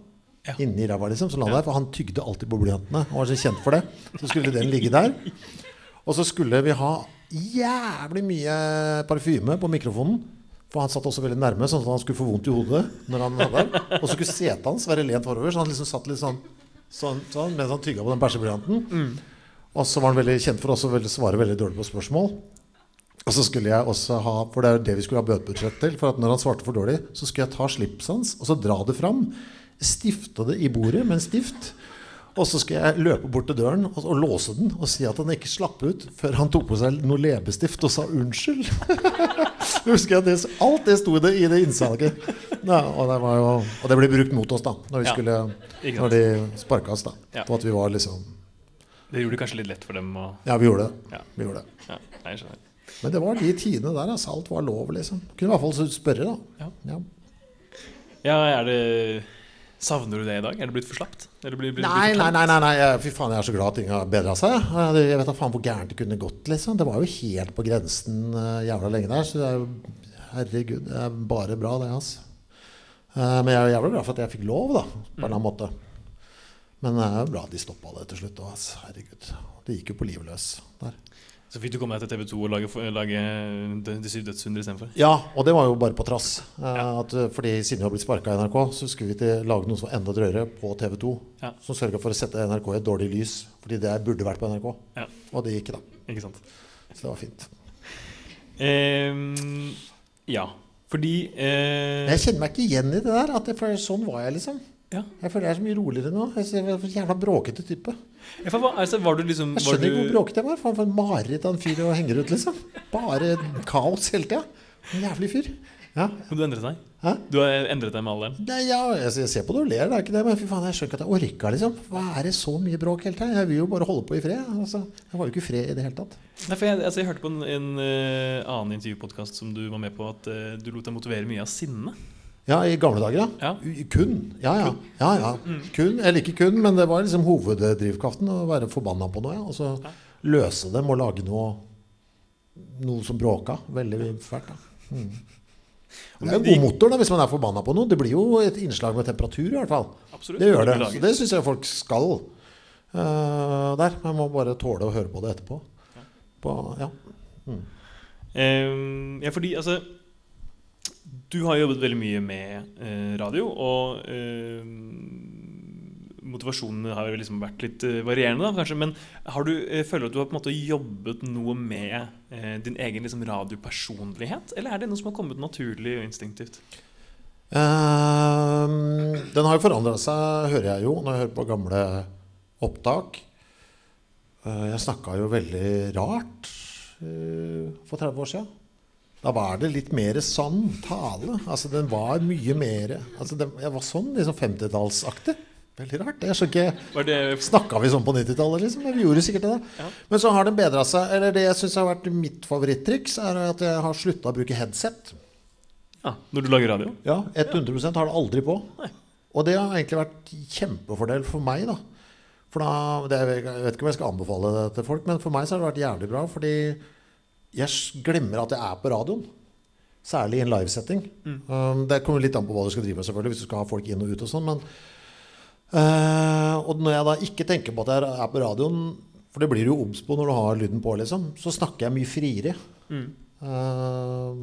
Ja. Inni ræva, liksom. Så la han der, for han tygde alltid på blyantene. Han var så kjent for det. Så skulle den ligge der. Og så skulle vi ha jævlig mye parfyme på mikrofonen. For han satt også veldig nærme, sånn at han skulle få vondt i hodet. Når han var der. Og så skulle setet hans være lent forover, så han liksom satt litt sånn, sånn, sånn mens han tygga på den bæsjeblyanten. Og så var han veldig kjent for å svare veldig dårlig på spørsmål. Og så skulle jeg også ha For det er jo det vi skulle ha bøtebudsjett til. For at når han svarte for dårlig, så skulle jeg ta slipset hans og så dra det fram. Stifte det i bordet med en stift. Og så skal jeg løpe bort til døren og, og låse den og si at han ikke slapp ut før han tok på seg noe leppestift og sa unnskyld. Husker jeg det, Alt det sto det i det innsalget. Ja, og, det var jo, og det ble brukt mot oss da når, vi Ja. skulle, når de sparka oss. da Ja. For at vi var liksom Det gjorde det kanskje litt lett for dem Og... Ja, vi gjorde det. Vi gjorde det. Men det var de tidene der. Altså, alt var lov, liksom. Kunne i hvert fall spørre, da. Ja. Ja. Ja, er det Savner du det i dag? Er det blitt for slapt? Eller blir, blir Nei, nei, nei, nei, nei. Fy faen, jeg er så glad at ting har bedra seg. jeg. Vet da faen hvor gærent det kunne gått. liksom Det var jo helt på grensen eh, jævla lenge der. Så det er jo Herregud, det er bare bra, det. altså Men jeg er jævla glad for at jeg fikk lov, da. På en eller annen måte. Men det er jo bra at de stoppa det til slutt. Altså. Herregud. Det gikk jo på livet løs der. Så fikk du komme deg til TV 2 og lage, lage De, de syv dødssynder istedenfor? Ja, og det var jo bare på trass. Ja. At, eh, fordi siden vi har blitt sparka i NRK, så skulle vi til lage noe som var enda drøyere på TV 2. Ja. Som sørga for å sette NRK i et dårlig lys. Fordi det burde vært på NRK. Ja. Og det gikk, da. Ikke sant? Så det var fint. Um, ja. Fordi uh... Jeg kjenner meg ikke igjen i det der. At det, for sånn var jeg, liksom. Ja. Jeg føler jeg er så mye roligere nå. Jeg er en jævla bråkete type. For, altså, Var du liksom Jeg skjønner ikke hvor bråkete jeg var. Faen for en mareritt av en fyr å henge ut, liksom. Bare kaos hele tida. En jævlig fyr. Ja. Men du endret deg? Hæ? Du har endret deg med alderen? Nei, ja, jeg, jeg ser på det og ler, det er ikke det. Men fy faen, jeg skjønner ikke at jeg orka, liksom. Hva er det så mye bråk hele tida? Jeg vil jo bare holde på i fred. Altså, jeg var jo ikke i fred i det hele tatt. Nei, for jeg, altså, jeg hørte på en, en uh, annen intervjupodkast som du var med på, at uh, du lot deg motivere mye av sinne. Ja, i gamle dager, ja. Ja. Kun. Ja, ja. ja, ja. Kun, Eller ikke kun, men det var liksom hoveddrivkraften å være forbanna på noe. Ja. Og så løse dem og lage noe, noe som bråka. Veldig fælt. Mm. Det er en god motor da, hvis man er forbanna på noe. Det blir jo et innslag med temperatur i hvert fall. Absolutt. Det gjør det. Så det syns jeg folk skal uh, der. Man må bare tåle å høre på det etterpå. På, ja. Ehm, ja, fordi altså Du har jobbet veldig mye med eh, radio, og eh, motivasjonen har liksom vært litt eh, varierende, da, kanskje. Men har du, føler du at du har på en måte jobbet noe med din egen liksom, radiopersonlighet? Eller er det noe som har kommet naturlig og instinktivt? Um, den har jo forandra seg, hører jeg jo, når jeg hører på gamle opptak. Jeg snakka jo veldig rart for 30 år siden. Da var det litt mer sann tale. Altså, den var mye mer altså, den, Jeg var sånn liksom 50-tallsaktig. Veldig rart. Jeg ikke Var det Snakka vi sånn på 90-tallet, liksom? Vi gjorde sikkert det. Ja. Men så har den bedra seg. Eller det jeg syns har vært mitt favorittriks, er at jeg har slutta å bruke headset. ja, Når du lager radio? Ja, 100% har det aldri på. Og det har egentlig vært kjempefordel for meg, da. For da det, Jeg vet ikke om jeg skal anbefale det til folk, men for meg så har det vært jævlig bra. Fordi jeg glemmer at jeg er på radioen. Særlig i en livesetting. Um, det kommer litt an på hva du skal drive med, selvfølgelig, hvis du skal ha folk inn og ut og sånn. Men uh, Og når jeg da ikke tenker på at jeg er på radioen, for det blir jo obs på når du har lyden på, liksom, så snakker jeg mye friere. Eh,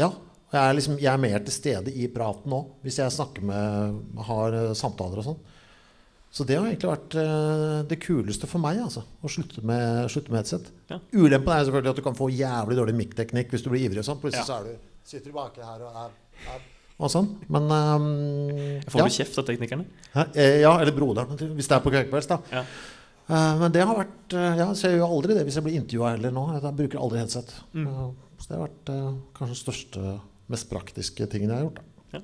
ja. Jeg er, liksom, jeg er mer til stede i praten òg, hvis jeg snakker med har eh, samtaler og sånn. Så det har egentlig vært eh, det kuleste for meg, altså. Å slutte med, slutte med headset. Ja. Ulempen er selvfølgelig at du kan få jævlig dårlig mikkteknikk hvis du blir ivrig og sånn. Plutselig Ja. så er du, sitter du baki her og er, er og sånn. Men ehm, Får ja. du kjeft av teknikerne? Hæ? Eh, ja, eller broderen, hvis det er på Kveikpels, da. Ja. Eh, men det har vært Ja, så jeg gjør aldri det hvis jeg blir intervjua heller nå. Jeg bruker aldri headset. Eh, så det har vært eh, kanskje den største mest praktiske tingene jeg har gjort. Da.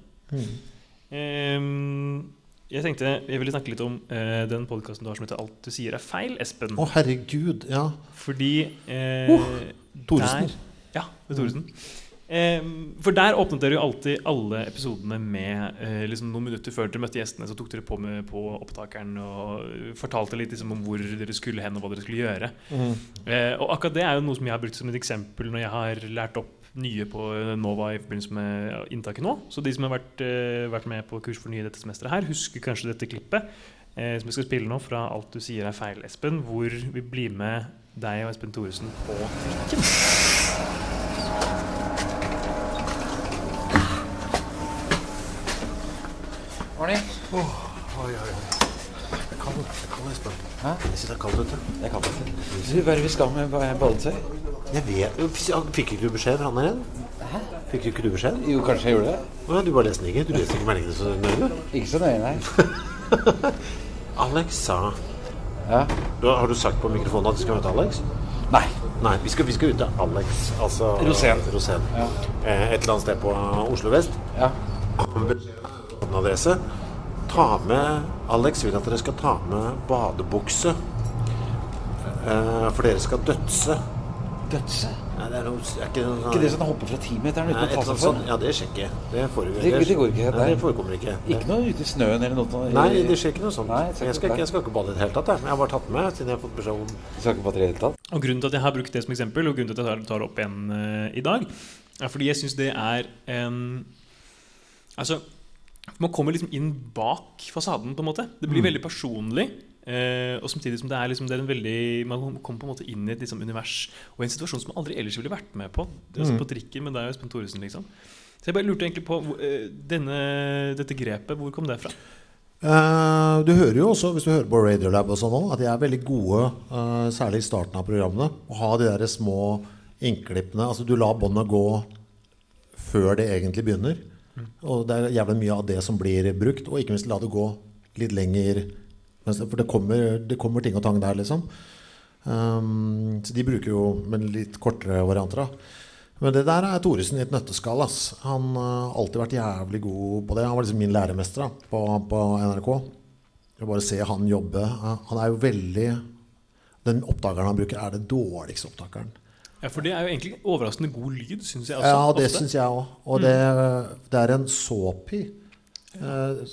Ehm, jeg tenkte jeg ville snakke litt om eh, den podkasten du har som heter 'Alt du sier er feil', Espen. Å, herregud. Ja. Fordi eh, Thoresen. der- Ja, er Thoresen. Eh, for der åpnet dere jo alltid alle episodene med eh, liksom noen minutter før dere møtte gjestene. Så tok dere på med på opptakeren og fortalte litt liksom, om hvor dere skulle hen og hva dere skulle gjøre. Eh, og akkurat det er jo noe som jeg har brukt som et eksempel når jeg har lært opp nye på Nova i forbindelse med inntaket nå. Så de som har vært, eh, vært med på kurs for nye dette semesteret her, husker kanskje dette klippet eh, som vi skal spille nå fra 'Alt du sier er feil', Espen, hvor vi blir med deg og Espen Thoresen på trikken. Arne, Oi, oi, oi. Er kaldt, Espen. Hæ? Jeg synes det er kaldt ute. det er kaldt ute. Du, Hva er det vi skal med badetøy? Jeg vet Fikk ikke du beskjed fra han her igjen? Hæ? Fikk du ikke du beskjed? Jo, kanskje jeg gjorde det? Å ja, du bare leste den ikke? Du leste ikke meldingene så nøye? Ikke så nøye, nei. Alex sa Ja. du, Har du sagt på mikrofonen at du skal møte Alex? Nei. Nei, vi skal, vi skal ut til Alex. Altså Rosén. Rosén. Ja. Eh, Et eller annet sted på Oslo vest. Ja. adresse. Ta med Alex vil at dere skal ta med badebukse. Eh, for dere skal dødse. Dødse? Nei, det er noe er ikke, noe, Ikke det som hopper fra timeteren uten å ta seg for? Ja, det skjer ikke. Det, Det- det går ikke, Nei, det forekommer ikke. Ikke noe ute i snøen eller noe? Nei, det skjer ikke noe sånt. Nei, jeg, skal ikke, jeg skal ikke bade i det hele tatt. Jeg, Men jeg har bare tatt med siden jeg har fått beskjed om Du skal ikke bade i det hele tatt? Og Grunnen til at jeg har brukt det som eksempel, og grunnen til at jeg tar- opp igjen uh, i dag, er fordi jeg syns det er en Altså, man kommer liksom inn bak fasaden, på en måte. Det blir veldig personlig. eh, og samtidig som det er, liksom, det er en veldig Man kommer på en måte inn i et liksom, univers og en situasjon som man aldri ellers ville vært med på. Det er mm. På trikken med deg og Espen Thoresen, liksom. Så jeg bare lurte egentlig på eh, denne, dette grepet, hvor kom det fra? Uh, Du hører jo også, hvis du hører på Radiolab og sånn òg, at de er veldig gode, uh, særlig i starten av programmene, å ha de der små innklippene. Altså du lar båndet gå før det egentlig begynner. Og det er jævlig mye av det som blir brukt, og ikke minst la det gå litt lenger. For det kommer, det kommer ting og tang der, liksom. Um, så de bruker jo men litt kortere varianter. da men det der er Thoresen i et nøtteskall. Ass. Han har alltid vært jævlig god på det. Han var liksom min læremester da, på, på NRK. Jeg bare se han jobbe. Han er jo veldig Den oppdageren han bruker, er det dårligste opptakeren. Ja, For det er jo egentlig overraskende god lyd, syns jeg. også, Ja, det syns jeg òg. Og det, det er en Sopi. Eh,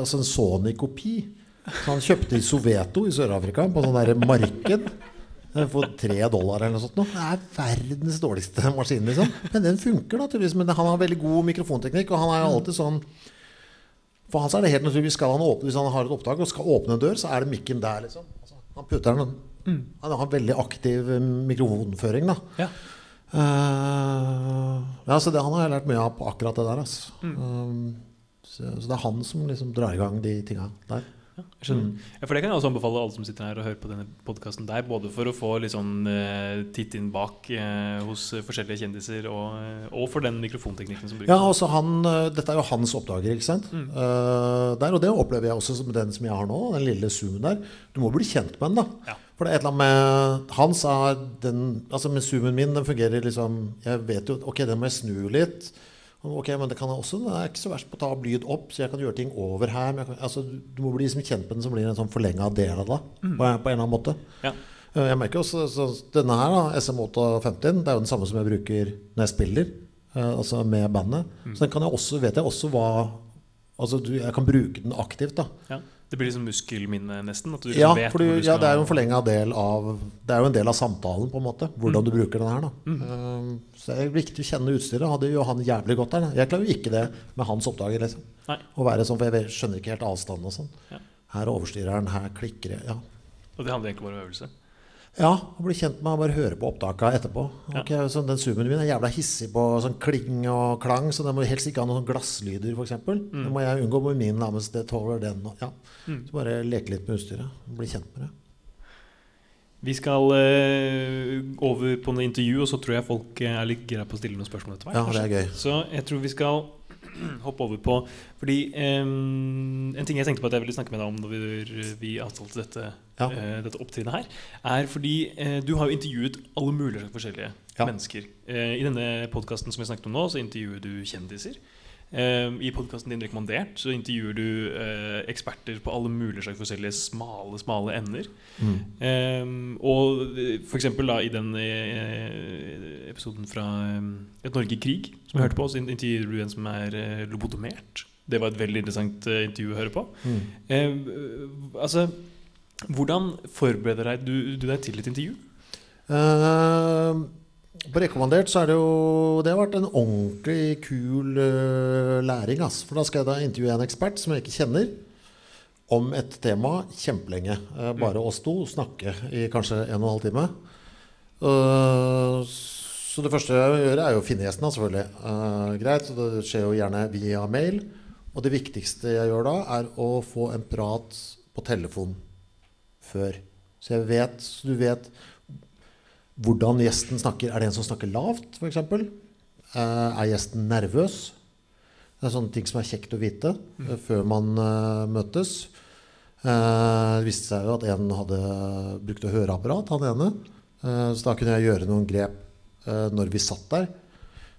altså en Sony-kopi. Så han kjøpte i Soveto i Sør-Afrika, på sånn der marked. eh, For tre dollar eller noe sånt. nå. Det er verdens dårligste maskin, liksom. Men den funker, naturligvis. Men han har veldig god mikrofonteknikk, og han er jo alltid sånn For han er det helt naturlig. Skal han åpne, hvis han har et opptak og skal åpne en dør, så er det mikken der, liksom. Altså, han putter den Han har veldig aktiv eh, mikrofonføring, da. Ja. Uh, ja, så det, han har jeg lært mye av på akkurat det der. Altså. Um, så, så det er han som liksom drar i gang de tinga der. Ja, skjønner. Ja, for Det kan jeg også anbefale alle som sitter her og hører på denne podkasten der. Både for å få litt sånn uh, titt inn bak uh, hos forskjellige kjendiser, og, og for den mikrofonteknikken som brukes. Ja, altså han, Dette er jo hans oppdager, ikke sant? Eh, der, og det opplever jeg også som den som jeg har nå, den lille zoomen der. Du må bli kjent med den, da. Ja. For det er et eller annet med Hans er den Altså med zoomen min, den fungerer liksom Jeg vet jo Ok, den må jeg snu litt. Ok, men det kan jeg også Det er ikke så verst på å ta lyd opp, så jeg kan gjøre ting over her. Kan, altså, du må bli liksom kjent med den, som blir en sånn forlenga del av det. På, på en eller annen måte. Ja. Eh, Jeg merker også så Denne her, da, SM850, det er jo den samme som jeg bruker når jeg spiller. eh, altså med bandet. Så den kan jeg også, vet jeg også hva Altså du, jeg kan bruke den aktivt. da Ja. Det blir liksom muskelminne, nesten. Liksom Ja, vet for du, du ja, det er jo en forlenga del av Det er jo en del av samtalen, på en måte. Hvordan du bruker den her. da Mm. Eh, Så det er viktig å kjenne utstyret. Hadde jo han jævlig godt der. Da. Jeg klarer jo ikke det med hans oppdager. Liksom. Nei. Å være sånn, For jeg skjønner ikke helt avstanden og sånn. Ja. Her overstyrer han, her klikker det. Ja. Og det handler egentlig bare om øvelse. Ja, og bli kjent med å bare høre på opptaka etterpå. Ok, så Den zoomen min er jævla hissig på sånn kling og klang, så den må helst ikke ha noen sånn glasslyder, f.eks. Mm. Det må jeg unngå med min, nærmest det tåler den. Ja. Så bare leke litt med utstyret. Bli kjent med det. Vi skal eh, over på noe intervju, og så tror jeg folk eh, er litt gira på å stille noen spørsmål etter hvert. Ja, det er gøy. Så jeg tror vi skal hoppe over på Fordi em, en ting jeg tenkte på at jeg ville snakke med deg om når vi, vi avtalte dette, Ja. uh, dette opptrinnet her, er fordi uh, du har jo intervjuet alle mulige forskjellige Ja. mennesker. Uh, I denne podkasten som vi snakket om nå, så intervjuer du kjendiser. I podkasten din Rekommandert så intervjuer du eksperter på alle mulige slags forskjellige smale, smale emner. Mm. Og f.eks. for eksempel da i den episoden fra Et Norge i krig, som jeg hørte på, så intervjuer du en som er lobotomert. Det var et veldig interessant intervju å høre på. Mm. Eh, altså, hvordan forbereder deg, du, du deg til et intervju? Uh, på rekommandert så er det jo Det har vært en ordentlig kul uh, læring. Ass. For da skal jeg da intervjue en ekspert som jeg ikke kjenner, om et tema kjempelenge. Uh, bare oss to snakke i kanskje en og en halv time. Eh, så det første jeg gjør, er jo å finne gjesten, selvfølgelig. Greit, så det skjer jo gjerne via mail. Og det viktigste jeg gjør da, er å få en prat på telefon før. Så jeg vet, så du vet hvordan gjesten snakker. Er det en som snakker lavt, f.eks.? Uh, er gjesten nervøs? Det er sånne ting som er kjekt å vite eh, før man uh, møtes. Uh, det viste seg jo at en hadde brukt høreapparat, han ene. Uh, så da kunne jeg gjøre noen grep eh, når vi satt der.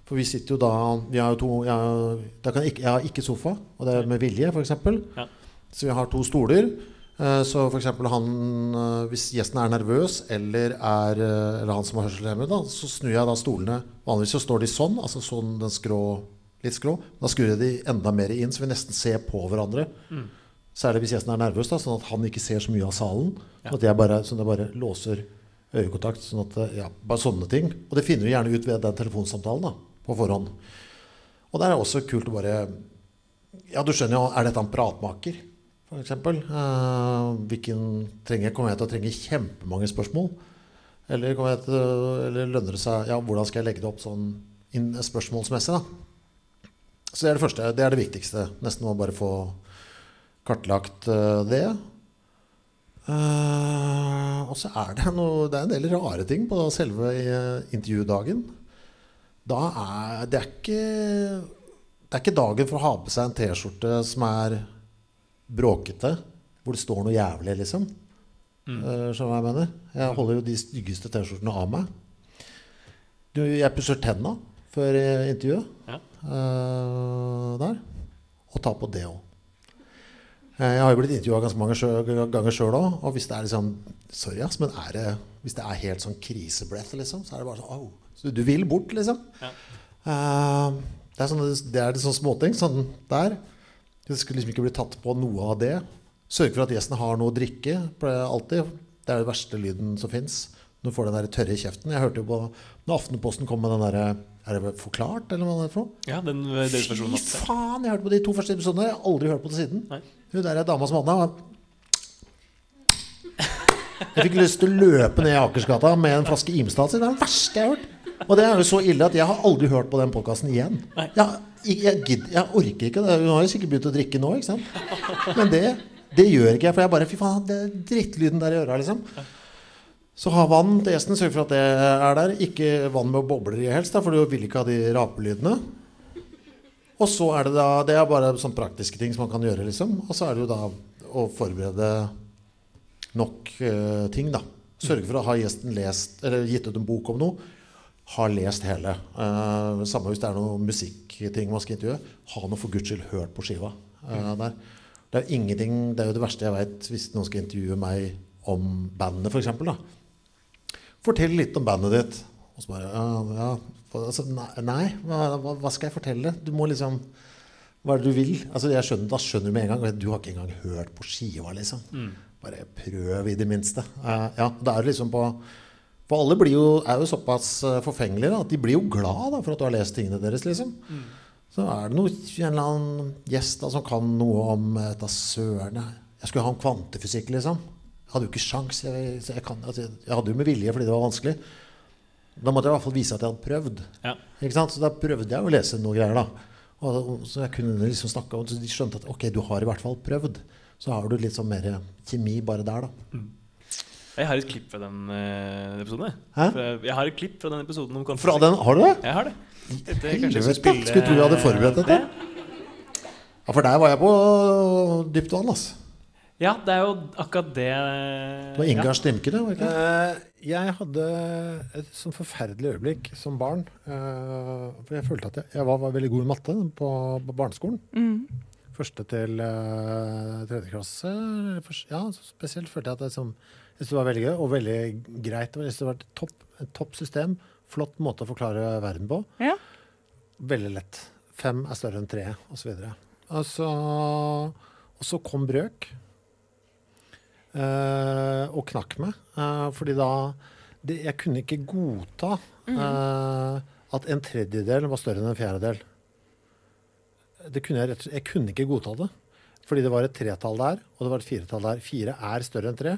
For vi sitter jo da Vi har jo to Jeg, har- jeg, ikke, jeg har ikke sofa, og det er med vilje, f.eks. Ja. Så vi har to stoler. Eh, Så f.eks. han eh, Hvis gjesten er nervøs, eller, er, eh, eller han som har hørselshemmet, da, så snur jeg da stolene Vanligvis så står de sånn, altså sånn den skrå, litt skrå. Da skrur jeg de enda mer inn, så vi nesten ser på hverandre. Særlig hvis gjesten er nervøs, da, sånn at han ikke ser så mye av salen. Sånn at jeg bare, sånn at jeg bare låser øyekontakt. Sånn at, ja, bare sånne ting. Og det finner vi gjerne ut ved den telefonsamtalen da, på forhånd. Og det er også kult å bare Ja, du skjønner jo, er dette en pratmaker, f.eks.? Uh, hvilken trenger, kommer jeg til å trenge kjempemange spørsmål? Eller, til, eller lønner det seg Ja, hvordan skal jeg legge det opp sånn inn spørsmålsmessig, da? Så det er det første. Det er det viktigste. Nesten å bare få kartlagt eh, det. Uh, og så er det noe Det er en del rare ting på selve eh, intervjudagen. Da er det er ikke Det er ikke dagen for å ha på seg en T-skjorte som er bråkete, hvor det står noe jævlig, liksom. Eh, Skjønner du hva jeg mener? Jeg holder jo de styggeste T-skjortene av meg. Du, jeg pusser tenna før eh, intervjuet Ja. Uh, der. Og tar på det òg. Jeg har jo blitt intervjua ganske mange ganger sjøl òg. Og hvis det er liksom Sorry, ass, men er det, hvis det er helt sånn krisebreath, liksom, så er det bare sånn oh. Så du vil bort, liksom. Ja. Uh, det er sånne, det er sånne småting. Sånn der. Det skulle liksom ikke bli tatt på noe av det. Sørge for at gjesten har noe å drikke. Alltid. Det er den verste lyden som fins. Når du får den der tørre i kjeften. Jeg hørte jo på Når Aftenposten kom med den derre Er det forklart, eller hva det er for noe? Ja, den eh. Fy faen! Jeg hørte på de to første episodene. Jeg har aldri hørt på det siden. Nei. Hun der er dama som hadde den. Jeg fikk lyst til å løpe ned Akersgata med en flaske Imstad. Det er den verste jeg har hørt. Og det er jo så ille at jeg har aldri hørt på den podkasten igjen. Nei. Jeg, jeg, gidder- jeg orker ikke det. Hun har jo sikkert begynt å drikke nå, ikke sant. Men det, det gjør ikke jeg. For jeg bare Fy faen, det er drittlyden der i øra, liksom. Så ha vann til gjesten. Sørg for at det er der. Ikke vann med bobler i helst, for du vil ikke ha de rapelydene. Og så er det da Det er bare sånne praktiske ting som man kan gjøre, liksom. Og så er det jo da å forberede nok uh, ting, da. Sørge for å ha gjesten lest, eller gitt ut en bok om noe. Ha lest hele. Uh, samme hvis det er noen musikkting man skal intervjue. Ha noe for guds skyld hørt på skiva. eh, der. Det er, ingenting, det er jo det verste jeg veit hvis noen skal intervjue meg om bandet, f.eks. Fortell litt om bandet ditt. Og så bare ja, ja. Altså, nei, hva, hva, skal jeg fortelle? Du må liksom Hva er det du vil? Altså, jeg skjønner, da skjønner du med en gang. Du har ikke engang hørt på skiva, liksom. Bare prøv i det minste. Uh, ja, det er liksom på For alle blir jo, er jo såpass eh, forfengelige da, at de blir jo glad da, for at du har lest tingene deres, liksom. Så er det noe, en eller annen gjest da, som kan noe om eh, da søren jeg- skulle ha om kvantefysikk, liksom. Jeg hadde jo ikke sjans. Jeg, jeg, kan, altså, jeg hadde jo med vilje fordi det var vanskelig. Da måtte jeg i hvert fall vise at jeg hadde prøvd. Ja. Ikke sant? Så da prøvde jeg å lese noe greier. da. Og, så jeg kunne liksom snakke om, så de skjønte at ok, du har i hvert fall prøvd. Så har du litt sånn mer kjemi bare der, da. Jeg har et klipp fra den uh, episoden. jeg. Hæ? Jeg har et klipp fra den episoden om Fra den, Har du det? Jeg har det. Dette, jeg Helvete, spille- skulle tro vi hadde forberedt dette. Ja, for der var jeg på dypt vann, altså. Ja, det er jo akkurat det Det var Ingar Stimke, det. var det ikke? Eh, jeg hadde et sånn forferdelig øyeblikk som barn. eh, for jeg følte at jeg, jeg var, var veldig god i matte på, på barneskolen. Mm. Første til tredje klasse. Ja, spesielt følte jeg at det, som, jeg synes det var veldig gøy og veldig greit. Jeg synes det var et topp, et topp system. Flott måte å forklare verden på. Ja. Veldig lett. Fem er større enn tre, osv. Og, så, og så kom brøk. eh, og knakk meg. eh, fordi da det, Jeg kunne ikke godta eh, at en tredjedel var større enn en fjerdedel. Det kunne jeg, rett, jeg kunne ikke godta det. Fordi det var et tretall der, og det var et firetall der. Fire er større enn tre.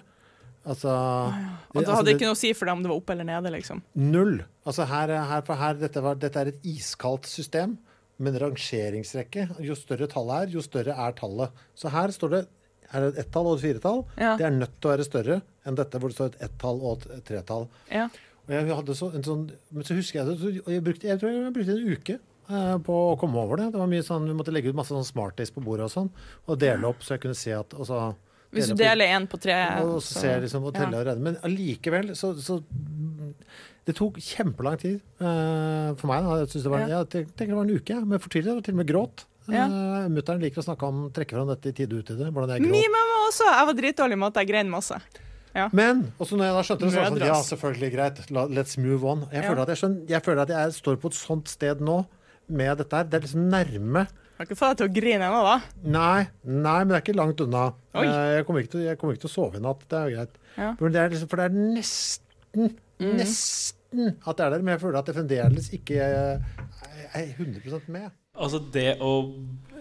Altså, Og det- altså, hadde det ikke noe å si for deg om det var oppe eller nede, liksom. Null. Altså her, her, her dette, var, dette er et iskaldt system med en rangeringsrekke. Jo større tallet er, jo større er tallet. Så her står det her er et ett-tall og et firetall. Ja. Det er nødt til å være større enn dette hvor det står et ett-tall og et tretall. Ja. Og jeg hadde så, en sånn, men så husker jeg det, og jeg, brukte, jeg tror jeg brukte en uke eh, på å komme over det. Det var mye sånn, Vi måtte legge ut masse sånn smarties på bordet og sånn, og dele opp så jeg kunne se at og så, Hvis du deler én på tre og så ser liksom og teller ja. og. Men allikevel så, så Det tok kjempelang tid uh, for meg. Da. Jeg, det var, Ja. jeg tenker det var en uke. Men for tidlig. Var til og med gråt. Ja. Uh, Mutter'n liker å snakke om trekke fram dette i tide og utide. Hvordan jeg gråt. Min mamma også! Jeg var dritdårlig med at jeg grein masse. Ja. Men også når jeg da skjønte det, så var det sånn, ja, selvfølgelig greit. Let's move on. Jeg, Ja. føler at jeg, skjønner, jeg føler at jeg står på et sånt sted nå med dette her. Det er liksom nærme. Har ikke få deg til å grine ennå, da. Nei, nei, men det er ikke langt unna. Oi. Eh, Jeg kommer, ikke til, jeg kommer ikke til å sove i natt. Det er jo greit. Ja. Men det er liksom, for det er nesten, Mm. nesten at det er der. Men jeg føler at det fremdeles ikke jeg er 100 med. Altså det å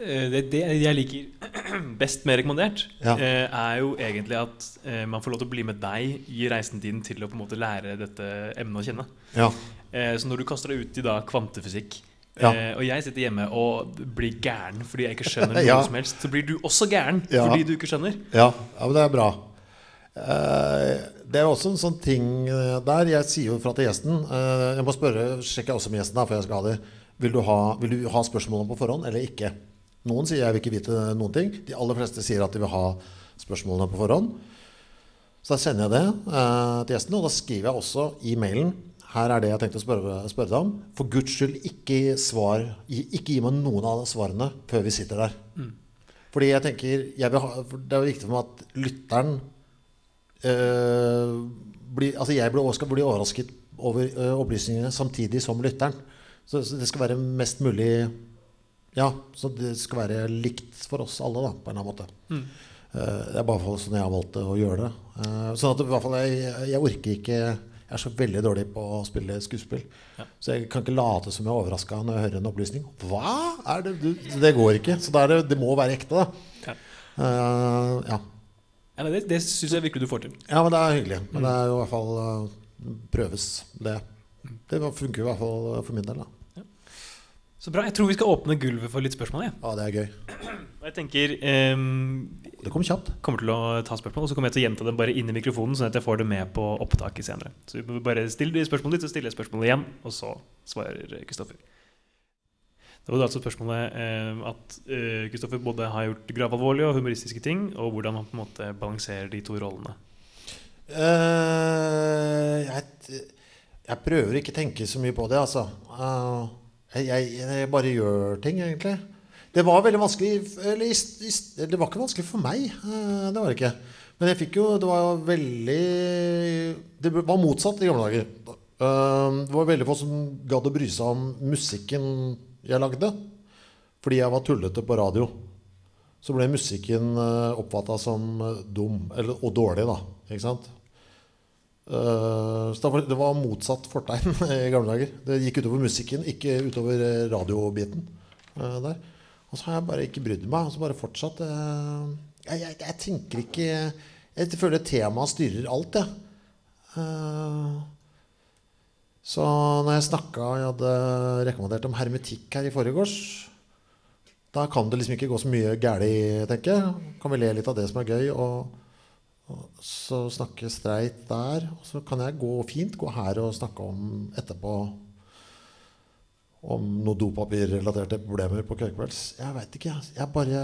eh, Det, det jeg liker best med rekommandert, Ja. eh, er jo egentlig at eh, man får lov til å bli med deg i reisen din til å på en måte lære dette emnet å kjenne. Ja. Eh, så når du kaster deg ut i da kvantefysikk, Ja. eh, og jeg sitter hjemme og blir gæren fordi jeg ikke skjønner noe Ja. som helst, så blir du også gæren Ja. fordi du ikke skjønner. Ja, ja, men det er bra. Eh, det er også en sånn ting eh, der. Jeg sier jo fra til gjesten eh, Jeg må spørre, sjekker jeg også med gjesten da, for jeg skal ha det. Vil du ha, vil du ha spørsmålene på forhånd eller ikke? Noen sier jeg vil ikke vite noen ting. De aller fleste sier at de vil ha spørsmålene på forhånd. Så da sender jeg det eh, til gjesten, og da skriver jeg også i mailen her er det jeg tenkte å spørre, spørre deg om. For Guds skyld, ikke, svar, ikke gi meg noen av svarene før vi sitter der. Fordi jeg tenker jeg ha, Det er viktig for meg at lytteren øh, blir, Altså jeg blir, skal bli overrasket over øh, opplysningene samtidig som lytteren. Så, så det skal være mest mulig Ja, så det skal være likt for oss alle, da, på en eller annen måte. Eh, det er bare sånn jeg har valgt å gjøre det. Uh, sånn at i hvert fall jeg, jeg orker ikke Jeg er så veldig dårlig på å spille skuespill. Så jeg kan ikke late som jeg er overraska når jeg hører en opplysning. Hva er det du Det går ikke. Så er det, det må være ekte, da. Ja. Uh, ja. Ja, det det syns jeg virkelig du får til. ja, men det er hyggelig. Men det er jo i hvert fall uh, prøves, det. Det funker jo i hvert fall for min del. da Så bra. Jeg tror vi skal åpne gulvet for litt spørsmål. Ja, Ja, det er gøy. jeg tenker ehm, Det kom kjapt. kommer til å ta spørsmål, og så kommer jeg til å gjenta dem bare inn i mikrofonen, sånn at jeg får det med på opptaket senere. Så vi må bare stille de spørsmålet ditt, så stiller jeg spørsmålet igjen, og så svarer Kristoffer. Det var altså spørsmålet eh, at eh, Kristoffer både har gjort gravalvorlige og humoristiske ting, og hvordan han på en måte balanserer de to rollene. Uh, jeg, jeg prøver ikke å tenke så mye på det, altså. Uh, jeg, jeg, jeg bare gjør ting, egentlig. Det var veldig vanskelig Eller det var ikke vanskelig for meg. eh, det var det ikke. Men jeg fikk jo Det var veldig Det var motsatt i gamle dager. Eh, det var veldig få som gadd å bry seg om musikken jeg lagde. Fordi jeg var tullete på radio. Så ble musikken uh, oppfatta som eh, dum eller, og dårlig, da. Ikke sant? Eh, så det var, motsatt fortegn i gamle dager. Det gikk utover musikken, ikke utover eh, radiobiten. eh, der. Og så har jeg bare ikke brydd meg. Og så bare fortsatt. eh, jeg, jeg, jeg tenker ikke Jeg føler temaet styrer alt, jeg. Eh, så når jeg snakka Jeg hadde rekommandert om hermetikk her i forgårs. Da kan det liksom ikke gå så mye galt, tenker jeg. Kan vi le litt av det som er gøy. og og så snakke streit der. Og så kan jeg gå fint gå her og snakke om etterpå om noe dopapirrelaterte problemer på Køkvelds. Jeg veit ikke. jeg. Jeg bare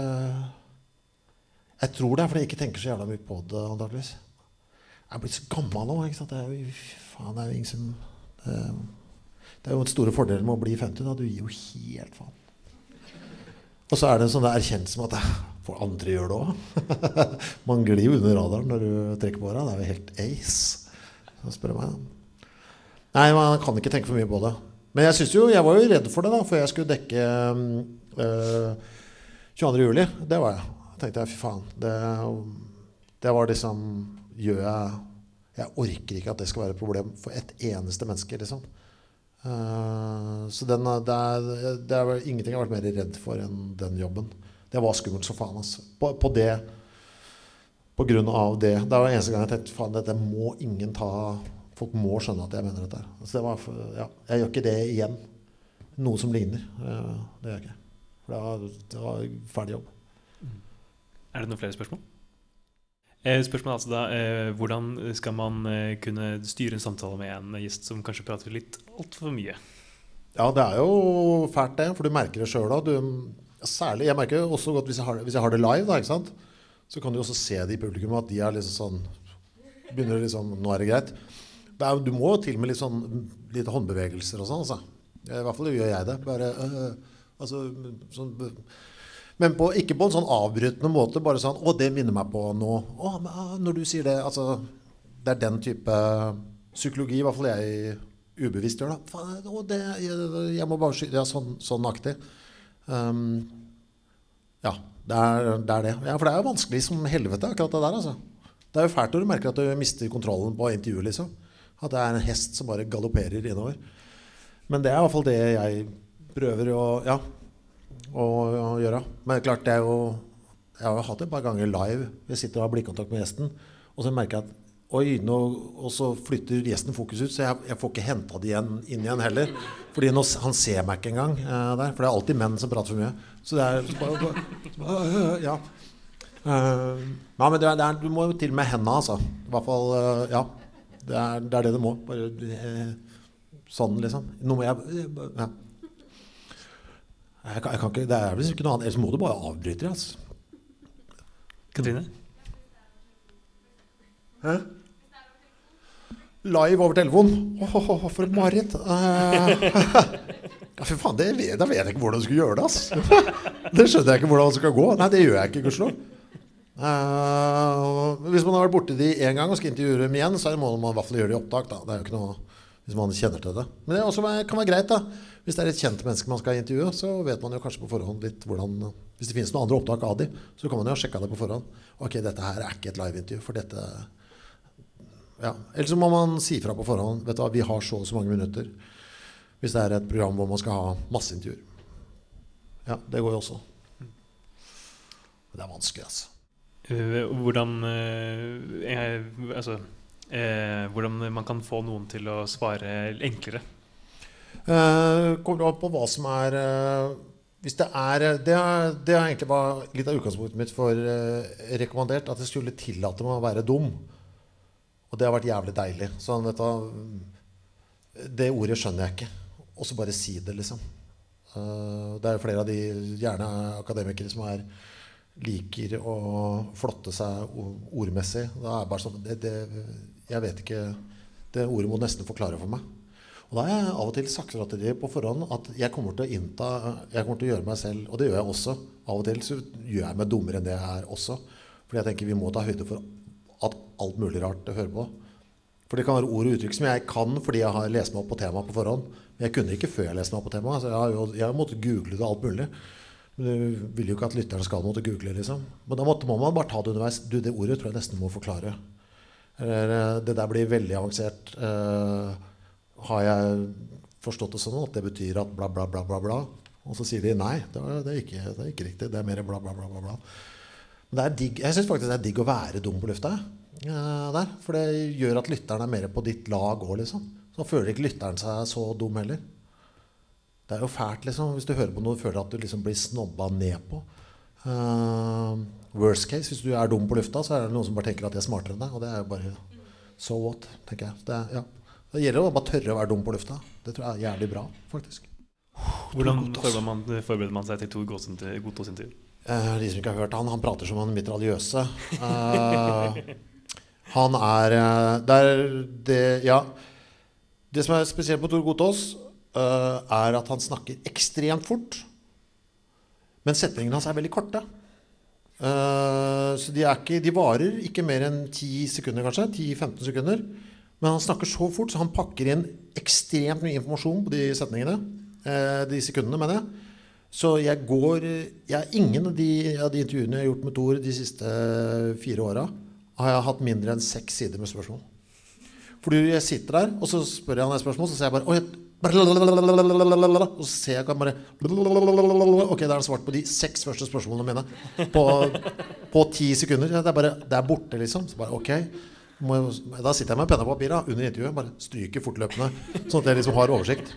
Jeg tror det er fordi jeg ikke tenker så jævla mye på det, antakeligvis. Jeg er blitt så gammel nå. ikke sant? Det er jo, faen, det er jo ingen som det, er jo en store fordel med å bli 50. da, Du gir jo helt faen. Og så er det en sånn erkjennelse med at for andre gjør det òg. Man glir jo under radaren når du trekker på åra. Det er jo helt ace. Så spør du meg. Nei, man kan ikke tenke for mye på det. Men jeg jo, jeg var jo redd for det da, for jeg skulle dekke øh, 22. juli. Det var jeg. Tenkte jeg fy faen. Det, det var liksom Gjør jeg Jeg orker ikke at det skal være et problem for ett eneste menneske, liksom. Uh, så den, det, er, det er ingenting jeg har vært mer redd for enn den jobben. Det var skummelt som faen. Altså. På, på, det På grunn av det. Det var eneste gang jeg tenkte faen, dette må ingen ta Folk må skjønne at jeg mener dette. Altså, det var, ja, jeg gjør ikke det igjen. Noe som ligner. Uh, det gjør jeg ikke. For det var, det var ferdig jobb. Er det noen flere spørsmål? Eh, spørsmålet er altså da, eh, Hvordan skal man eh, kunne styre en samtale med en gjest som kanskje prater litt altfor mye? Ja, det er jo fælt, det. For du merker det sjøl òg. Særlig, Jeg merker jo også godt hvis jeg har, hvis jeg har det live, da, ikke sant? så kan du også se det i publikum at de er liksom sånn Begynner liksom Nå er det greit. Er, du må til med litt sånn litt håndbevegelser og sånn. Altså. I hvert fall gjør jeg det. Bare, øh, altså, sånn, men på, ikke på en sånn avbrytende måte. Bare sånn 'Å, det minner meg på noe.' Å, men, ah, når du sier det altså, Det er den type psykologi i hvert fall jeg ubevisst gjør. da. Faen, å, det, jeg, jeg, må bare skyte Ja, sånn, sånn aktig. Um, ja, det er, det er, det Ja, For det er jo vanskelig som helvete, akkurat det der. altså. Det er jo fælt når du merker at du mister kontrollen på intervjuet. liksom. At det er en hest som bare galopperer innover. Men det er i hvert fall det jeg prøver å, ja, å, å gjøre. Men klart, det er jo Jeg har jo hatt det et par ganger live. Jeg sitter og har blikkontakt med gjesten, og så merker jeg at Oi, nå, og så flytter gjesten fokus ut, så jeg, jeg får ikke henta det igjen inn igjen heller. Fordi nå, han ser meg ikke engang eh, der. For det er alltid menn som prater for mye. Så det er så bare, så bare, uh, Ja. Uh, nei, men det er, det er, du må jo til med henda, altså. I hvert fall Ja. Det er, det er det det må. Bare sånn, liksom. Nå må jeg ja. Jeg kan, jeg kan ikke, det er vel ikke noe annet. Ellers må du bare avbryte det. Altså. Katrine? Hæ? Live over telefon. Oh, oh, oh, for et mareritt. Uh, ja, fy faen, det da vet jeg ikke hvordan du skal gjøre det. Altså. Det skjønner jeg ikke hvordan det skal gå. Nei, det gjør jeg ikke, gudskjelov. Uh, hvis man har vært borti de én gang og skal intervjue dem igjen, så må man i hvert fall gjøre det i opptak. Da. Det er jo ikke noe hvis man kjenner til det. Men det også kan være greit. da Hvis det er et kjent menneske man skal intervjue, så vet man jo kanskje på forhånd litt hvordan Hvis det finnes noen andre opptak av de, så kan man jo ha sjekka det på forhånd. Ok, dette her er ikke et liveintervju, for dette ja. Eller så må man si fra på forhånd. Vet du hva, Vi har så og så mange minutter. Hvis det er et program hvor man skal ha masseintervjuer. Ja, det går jo også. Det er vanskelig, altså. Hvordan uh, Altså uh, Hvordan man kan få noen til å svare enklere? Uh, kommer an på hva som er Hvis det er Det, er, det er egentlig var litt av utgangspunktet mitt for rekommandert. At jeg skulle tillate meg å være dum. Og det har vært jævlig deilig. Sånn, vet du, det ordet skjønner jeg ikke. Og så bare si det, liksom. Uh, det er flere av de gjerne akademikere som er liker å flotte seg ordmessig. Da er bare sånn det, det, Jeg vet ikke Det ordet må nesten forklare for meg. Og da har jeg av og til sagt til dem på forhånd at jeg kommer til å innta Jeg kommer til å gjøre meg selv Og det gjør jeg også. Av og til så gjør jeg meg dummere enn det jeg er også. Fordi jeg tenker vi må ta høyde for at alt mulig rart hører på. For det kan være ord og uttrykk som jeg kan fordi jeg har lest meg opp på temaet på forhånd. Men jeg kunne ikke før jeg leste meg opp på temaet. Så jeg, har jo, jeg har måttet google det alt mulig. Men du vil jo ikke at lytteren skal måtte google, liksom. Men da måtte, må man bare ta det underveis. Du, det ordet tror jeg nesten må forklare. Eller, det der blir veldig avansert. Uh, har jeg forstått det sånn at det betyr at bla, bla, bla, bla, bla? Og så sier de nei, det er, det er, ikke, det er ikke, riktig. Det er mer bla, bla, bla, bla. bla. Men digg, jeg syns faktisk det er digg å være dum på lufta. Uh, for det gjør at lytteren er mer på ditt lag òg, liksom. Så føler ikke lytteren seg så dum heller. Det er jo fælt liksom, hvis du hører på noe og føler at du liksom blir snobba ned på. Uh, worst case, hvis du er dum på lufta, så er det noen som bare tenker at de er smartere enn deg. Og det er jo bare so what, tenker jeg. Det, ja. det gjelder å bare tørre å være dum på lufta. Det tror jeg er jævlig bra, faktisk. Hvordan forbereder man, forbereder man seg til Tor Gods sin Gotaas intervju? Eh, de som ikke har hørt han, han prater som en mitraljøse. Uh, han er eh, Det er det Ja. Det som er spesielt på Tor Gotaas, eh, er at han snakker ekstremt fort. Men setningene hans er veldig korte. Eh, så de, ikke, de varer ikke mer enn 10 sekunder, kanskje. 10-15 sekunder. Men han snakker så fort, så han pakker inn ekstremt mye informasjon på de setningene. eh, de sekundene, mener jeg. Så jeg går jeg, Ingen av de, av de intervjuene jeg har gjort med Tor de siste fire åra, har jeg hatt mindre enn seks sider med spørsmål. Fordi jeg sitter der, og så spør jeg han et spørsmål, så ser jeg bare «Å, jeg, Og så ser jeg bare Ok, da er det svart på de seks første spørsmålene mine på, på ti sekunder. Det er bare Det er borte, liksom. Så bare ok. Da sitter jeg med penn og papir under intervjuet. Bare stryker fortløpende, sånn at jeg liksom har oversikt.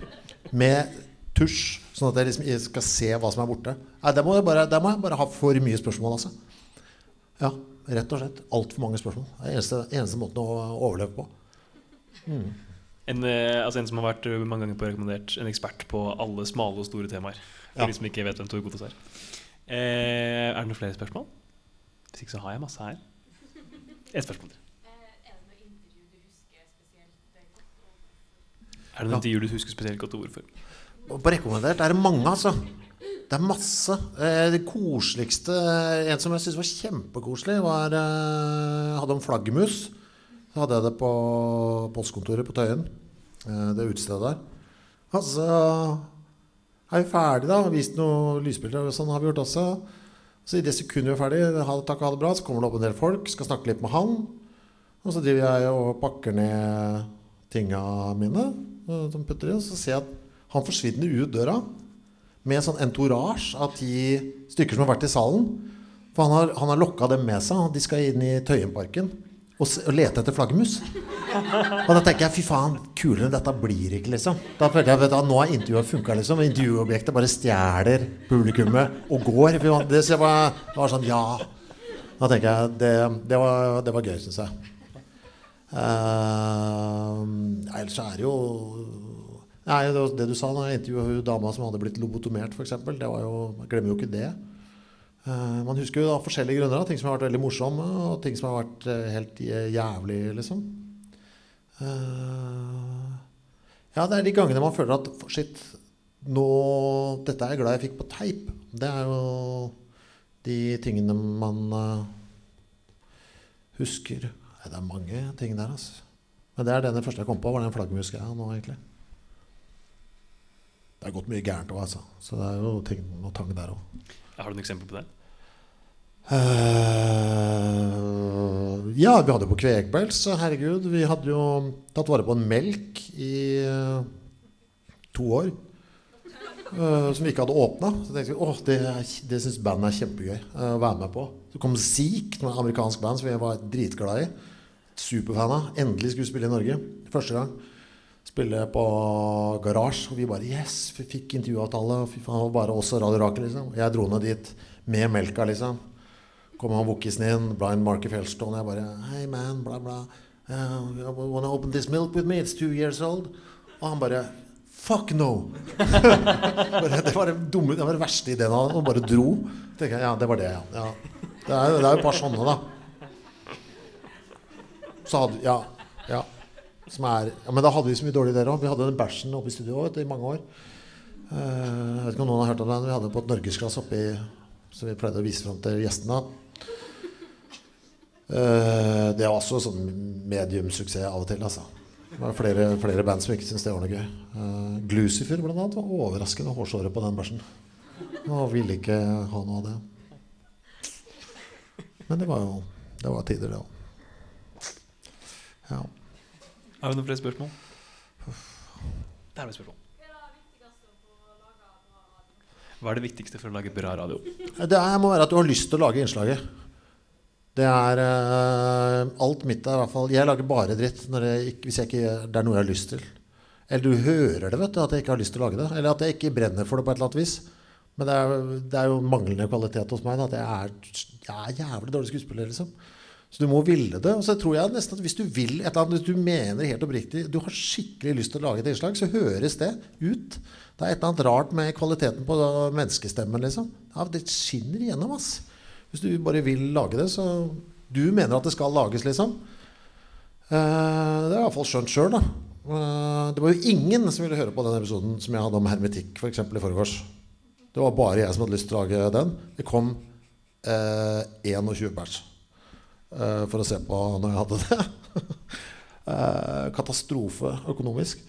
Med tusj, sånn at jeg liksom skal se hva som er borte. Nei, der må jeg bare, må jeg bare ha for mye spørsmål, altså. Ja, rett og slett. Altfor mange spørsmål. Det er eneste, eneste måten å overleve på. Mm. En, eh, altså en som har vært eh, mange ganger på rekommendert en ekspert på alle smale og store temaer. For Ja. de som ikke vet hvem Tor Gotaas er. Eh, er det noen flere spørsmål? Hvis ikke så har jeg masse her. Ett spørsmål til. Er det noen intervju du husker spesielt godt, og hvorfor? Og På rekommendert er det mange, altså. Det er masse. Eh, det koseligste En som jeg syntes var kjempekoselig, var hadde om flaggermus. Så hadde jeg det på postkontoret på Tøyen. Eh, det utestedet der. Så er vi ferdige, da. Vist noen lysbilder og sånn har vi gjort også. Så i det sekundet vi er ferdig, ha det, takk, ha det bra, så kommer det opp en del folk, skal snakke litt med han. Og så driver jeg og pakker ned tinga mine, eh, som putter i, og så ser jeg at han forsvinner ut døra med en sånn entourage av ti stykker som har vært i salen. For han har, han har lokka dem med seg. De skal inn i Tøyenparken og, og lete etter flaggermus. Og da tenker jeg fy faen, kulere dette blir ikke, liksom. Da følte jeg vet du, Nå har intervjuet funka, liksom. Intervjuobjektet bare stjeler publikummet og går. Det, så jeg bare, det var sånn ja. Da tenker jeg det, det, var, det var gøy, syns jeg. Uh, ellers er det jo Nei, det, det du sa da jeg intervjuet dama som hadde blitt lobotomert, f.eks. Det var jo, Jeg glemmer jo ikke det. Eh, man husker jo da forskjellige grunner. Ting som har vært veldig morsomme, og ting som har vært eh, helt jævlig, liksom. Eh, ja, det er de gangene man føler at shit, nå, dette er jeg glad jeg fikk på teip. Det er jo de tingene man husker. Nei, det er mange ting der, altså. Men det er den første jeg kom på, var den flaggermusgreia nå, egentlig. Det har gått mye gærent òg, altså. Så det er jo ting, og tang der òg. Har du noen eksempler på det? Uh, ja, vi hadde på Kvegpels, herregud. Vi hadde jo tatt vare på en melk i uh, to år. Uh, som vi ikke hadde åpna. Så tenkte vi det, det syns bandet er kjempegøy å være med på. Så kom er et amerikansk band som vi var dritglad i. Superfan av. Endelig skulle spille i Norge. Første gang. Spille på Garasje. Og vi bare Yes, vi fikk intervjuavtale. Fy faen, bare oss og Radio Rakel, liksom. Jeg dro ned dit med melka, liksom. Kom han wookisen inn, Brian Marker Felstone. Jeg bare Hei, man, bla, bla. Uh, wanna open this milk with me? It's two years old. Og han bare Fuck no! det var det dumme, det var det verste ideen han hadde. Og bare dro. Tenker jeg, ja, det var det, ja. ja. Det, er, det er jo et par sånne, da. Så hadde Ja. ja. Er, ja, men da hadde vi så mye dårlige ideer òg. Vi hadde den bæsjen oppe i studio du, i mange år. Uh, jeg vet ikke om noen har hørt om den. Vi hadde på et norgesglass oppi som vi pleide å vise fram til gjestene. Uh, det var også sånn mediumsuksess av og til. Altså. Det var flere, flere band som ikke syntes det var noe gøy. Uh, Glucifer blant annet var overraskende hårsåre på den bæsjen. Og ville ikke ha noe av det. Men det var jo Det var tider, det òg. Ja. Har vi noen flere spørsmål? Det er noen spørsmål. Hva er det viktigste for å lage bra radio? Det er, må være at du har lyst til å lage innslaget. Det er uh, Alt mitt er i hvert fall Jeg lager bare dritt når jeg hvis jeg ikke, det er noe jeg har lyst til. Eller du hører det, vet du, at jeg ikke har lyst til å lage det. Eller at jeg ikke brenner for det på et eller annet vis. Men det er, det er jo manglende kvalitet hos meg. Da, at jeg er, jeg er jævlig dårlig skuespiller, liksom. Så du må ville det. Og så tror jeg nesten at hvis du vil et eller annet, hvis du mener helt oppriktig Du har skikkelig lyst til å lage et innslag, så høres det ut. Det er et eller annet rart med kvaliteten på menneskestemmen, liksom. Ja, det skinner igjennom, ass. Hvis du bare vil lage det, så Du mener at det skal lages, liksom. Eh, det har jeg iallfall skjønt sjøl, da. Eh, det var jo ingen som ville høre på den episoden som jeg hadde om hermetikk, f.eks. i forgårs. Det var bare jeg som hadde lyst til å lage den. Det kom eh, 21 pers eh, for å se på når jeg hadde det. eh, katastrofe økonomisk.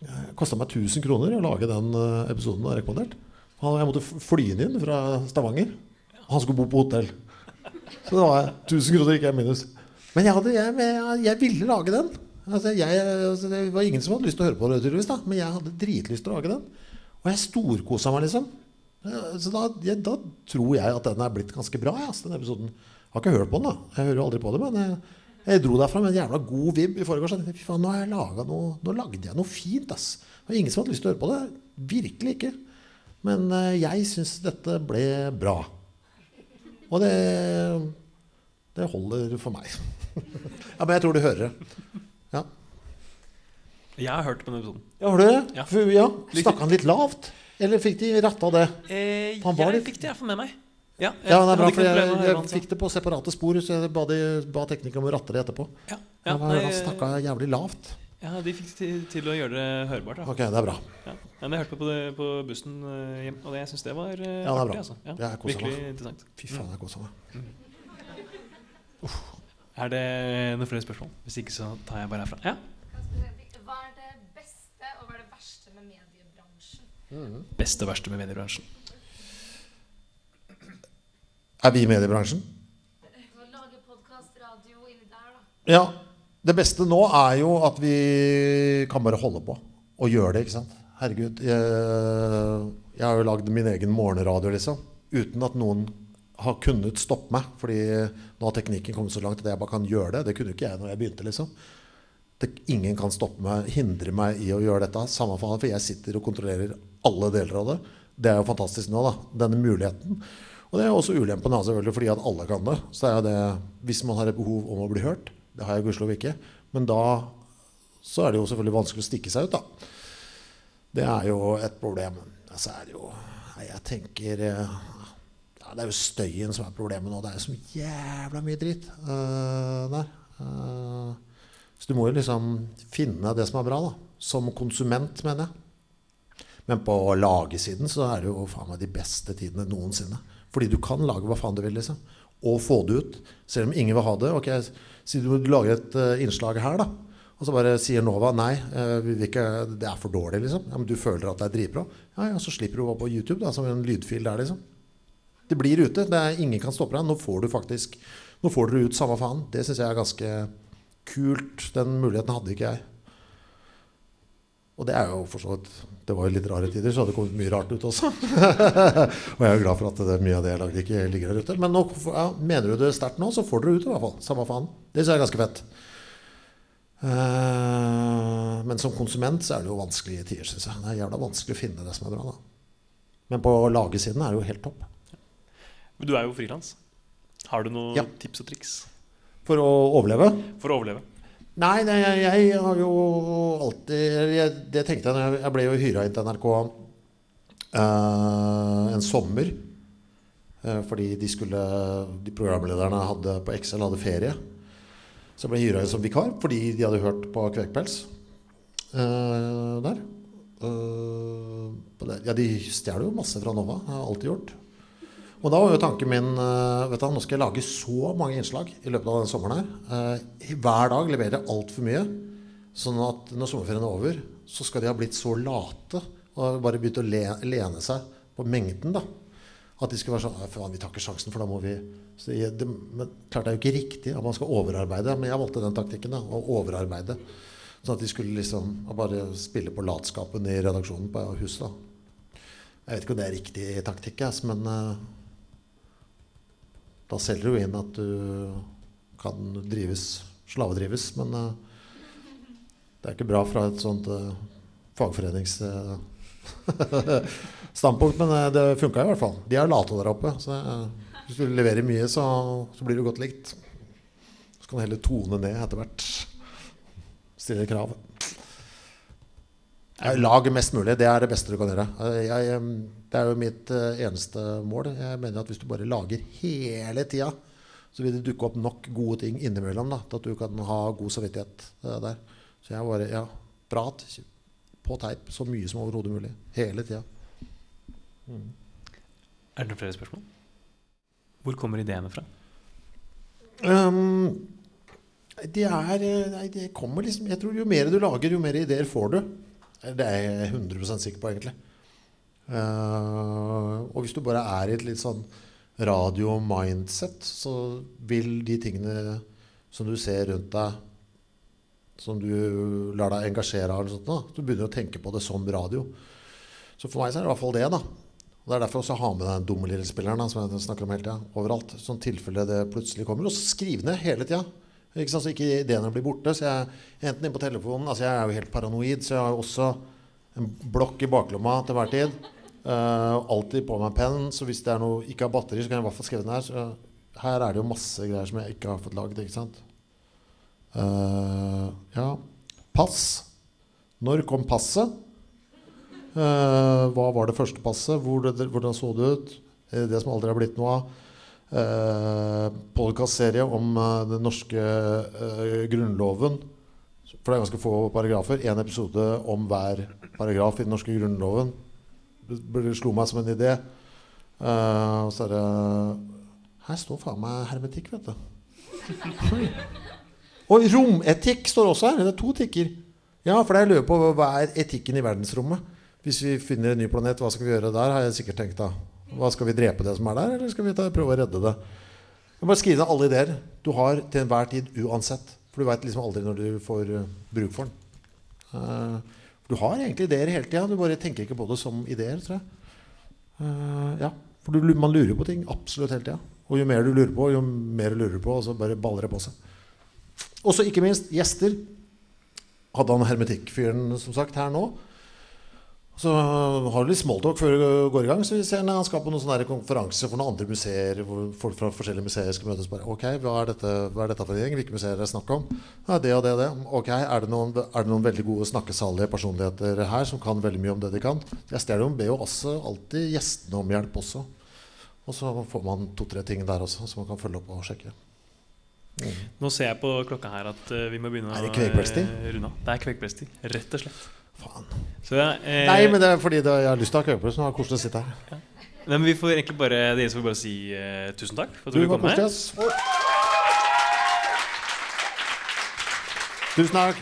Det kosta meg 1000 kroner å lage den eh, episoden av Rekommandert. Jeg måtte fly inn inn fra Stavanger. Han skulle bo på hotell. Så det var 1000 kroner gikk jeg minus. Men jeg, hadde, jeg, jeg, jeg ville lage den. Altså, altså, det var ingen som hadde lyst til å høre på det, tydeligvis. Men jeg hadde dritlyst til å lage den. Og jeg storkosa meg, liksom. Så da, da tror jeg at den er blitt ganske bra, altså, den episoden. Jeg har ikke hørt på den, da. Jeg hører jo aldri på det. Men jeg, jeg dro derfra med en jævla god vib i forgårs. Jeg Fy faen, nå har jeg laget noe Nå lagde jeg noe fint, ass. Det var ingen som hadde lyst til å høre på det. Virkelig ikke. Men eh, jeg syns dette ble bra. Og det, det holder for meg. ja, men jeg tror du hører det. Ja. Jeg har hørt på den episoden. Ja, har du det? Ja. Ja. Snakka han litt lavt? Eller fikk de ratta det? Eh, Han var jeg litt- fikk det iallfall med meg. Ja, Ja, det er bra, for jeg, jeg, jeg fikk det på separate spor, så jeg ba, de, ba teknikeren om å ratte det etterpå. Ja, ja, Han var- nei, han snakka jævlig lavt. Ja, de fikk til, til å gjøre det hørbart. Da. Ok, det er bra. Ja. Ja, men jeg hørte på det på bussen eh, hjem, og det, jeg syns det var eh, Ja, det er artig. bra. Altså. Ja, Det er virkelig interessant. Fy faen, jeg kosa meg. Er det noen flere spørsmål? Hvis ikke, så tar jeg bare herfra. Ja. Hva er det beste og hva er det verste med mediebransjen? Beste og verste med mediebransjen. Er vi i mediebransjen? Ja. Det beste nå er jo at vi kan bare holde på og gjøre det, ikke sant. Herregud. Jeg, jeg har jo lagd min egen morgenradio, liksom. Uten at noen har kunnet stoppe meg. Fordi nå har teknikken kommet så langt at jeg bare kan gjøre det. Det kunne ikke jeg når jeg begynte, liksom. Det, ingen kan stoppe meg, hindre meg i å gjøre dette. Samme for for jeg sitter og kontrollerer alle deler av det. Det er jo fantastisk nå, da. Denne muligheten. Og det er også ulempen da, selvfølgelig, fordi at alle kan det. Så er det, hvis man har et behov om å bli hørt, det har jeg gudskjelov ikke, men da så er det jo selvfølgelig vanskelig å stikke seg ut, da. Det er jo et problem. Altså er det jo Nei, jeg tenker eh, ja, Det er jo støyen som er problemet nå. Det er jo så jævla mye dritt uh, der. Uh, så du må jo liksom finne det som er bra, da. Som konsument, mener jeg. Men på lagesiden så er det jo faen meg de beste tidene noensinne. Fordi du kan lage hva faen du vil, liksom. Og få det ut. Selv om ingen vil ha det. Ok, Si du lager et uh, innslag her, da. Og så bare sier Nova nei, uh, ikke, det er for dårlig, liksom. Ja, men du føler at det er dritbra. Ja, ja, så slipper du å være på YouTube, da, som en lydfil der, liksom. Det blir ute. Det er, ingen kan stoppe deg. Nå får du faktisk Nå får dere ut samme faen. Det syns jeg er ganske kult. Den muligheten hadde ikke jeg. Og det er jo for så vidt Det var jo litt rare tider, så hadde det kommet mye rart ut også. og jeg er jo glad for at det, mye av det jeg lagde, ikke ligger der ute. Men nå, ja, mener du det sterkt nå, så får dere ut i hvert fall. Samme faen. Det syns jeg er ganske fett. Uh, men som konsument så er det jo vanskelige tider, syns jeg. Det er jævla vanskelig å finne det som er bra. da. Men på lagesiden er det jo helt topp. Men du er jo frilans. Har du noen Ja. tips og triks For å overleve? for å overleve? Nei, nei jeg, jeg har jo alltid jeg, Det tenkte jeg når jeg, ble jo hyra inn til NRK uh, en sommer. Uh, fordi de skulle De programlederne hadde på Excel hadde ferie. Så jeg ble hyra inn som vikar fordi de hadde hørt på Kvekpels uh, der. Eh, det. Ja, de stjeler jo masse fra Nova. Har alltid gjort. Og da var jo tanken min eh, vet du, Nå skal jeg lage så mange innslag i løpet av denne sommeren. her Eh, Hver dag levere altfor mye. Sånn at når sommerferien er over, så skal de ha blitt så late og bare begynt å le, lene seg på mengden. da At de skal være sånn faen, Vi tar ikke sjansen, for da må vi det, det, men klart det er jo ikke riktig at man skal overarbeide. Men jeg valgte den taktikken. da, Å overarbeide. Sånn at de skulle liksom bare spille på latskapen i redaksjonen på huset. da Jeg vet ikke om det er riktig taktikk, men eh, da selger du inn at du kan drives, slavedrives. Men eh, det er ikke bra fra et sånt uh, fagforeningsstandpunkt. men eh, det funka i hvert fall. De er late der oppe. Så eh, hvis du leverer mye, så, så blir du godt likt. Så kan du heller tone ned etter hvert. Stille krav. Lag mest mulig. Det er det beste du kan gjøre. Eh, Jeg, det er jo mitt eh, eneste mål. Jeg mener at hvis du bare lager hele tida, så vil det dukke opp nok gode ting innimellom da, til at du kan ha god samvittighet eh, der. Så jeg bare Ja, prat på teip så mye som overhodet mulig. Hele tida. Er det noen flere spørsmål? Hvor kommer ideene fra? Um, det er Nei, det kommer liksom Jeg tror jo mer du lager, jo mer ideer får du. Det er jeg 100% sikker på, egentlig. Eh, og hvis du bare er i et litt sånn radio-mindset, så vil de tingene som du ser rundt deg, som du lar deg engasjere av, eller sånt, du begynner å tenke på det som radio. Så for meg så er det i hvert fall det. da. Og Det er derfor jeg også har med den dumme lille spilleren da, som jeg snakker om hele tida. Overalt. Sånn tilfelle det plutselig kommer. Og så skriv ned hele tida. Ikke sant, så ikke ideene blir borte. Så jeg enten inne på telefonen Altså jeg er jo helt paranoid, så jeg har jo også en blokk i baklomma til hver tid. Eh, alltid på meg penn, så hvis det er noe ikke har batteri, så kan jeg i hvert fall skrive den her. Så her er det jo masse greier som jeg ikke har fått lagd. Ikke sant? Uh, ja. Pass. Når kom passet? Eh, hva var det første passet? Hvor det, hvordan så det ut? Eh, Det som aldri har blitt noe av. Uh, Podkastserie om eh, den norske eh, grunnloven. For det er ganske få paragrafer. Én episode om hver paragraf i den norske grunnloven. Det, slo meg som en idé. Uh, og så er det Her står faen meg hermetikk, vet du. Og rometikk står også her. Det er to tikker. Ja, for jeg lurer på hva er etikken i verdensrommet? Hvis vi finner en ny planet, hva skal vi gjøre der? Har jeg sikkert tenkt da. Hva Skal vi drepe det som er der, eller skal vi ta, prøve å redde det? Jeg bare skrive ned alle ideer du har til enhver tid uansett. For du veit liksom aldri når du får uh, bruk for den. Eh, du har egentlig ideer hele tida, du bare tenker ikke på det som ideer, tror jeg. Uh, ja, for du, man lurer på ting absolutt hele tida. Og jo mer du lurer på, jo mer du lurer på, og så bare baller det på seg. Og så ikke minst gjester. Hadde han hermetikkfyren som sagt her nå. Så har du litt smalltalk før du går i gang. Så vi ser når han skal på noen sånne konferanse for noen andre museer. Hvor folk fra forskjellige museer skal møtes. Bare, ok, hva er, dette, hva er dette for en gjeng? Hvilke museer er det snakk om? Ja, det og det og det. Ok, er det, noen, er det noen veldig gode snakkesalige personligheter her som kan veldig mye om det de kan? Jeg stjeler jo også alltid gjestene om hjelp også. Og så får man to-tre ting der også som man kan følge opp og sjekke. Mm. Nå ser jeg på klokka her at eh, vi må begynne å eh, runde av. Det er kvegkveldstid, rett og slett. Faen. Så, eh, Nei, men det er fordi det, jeg har lyst til å ha så det var koselig å sitte her. Nei, men vi får egentlig bare Det eneste vi bare si eh, tusen takk for at Du du kom koselig, ass. Tusen takk.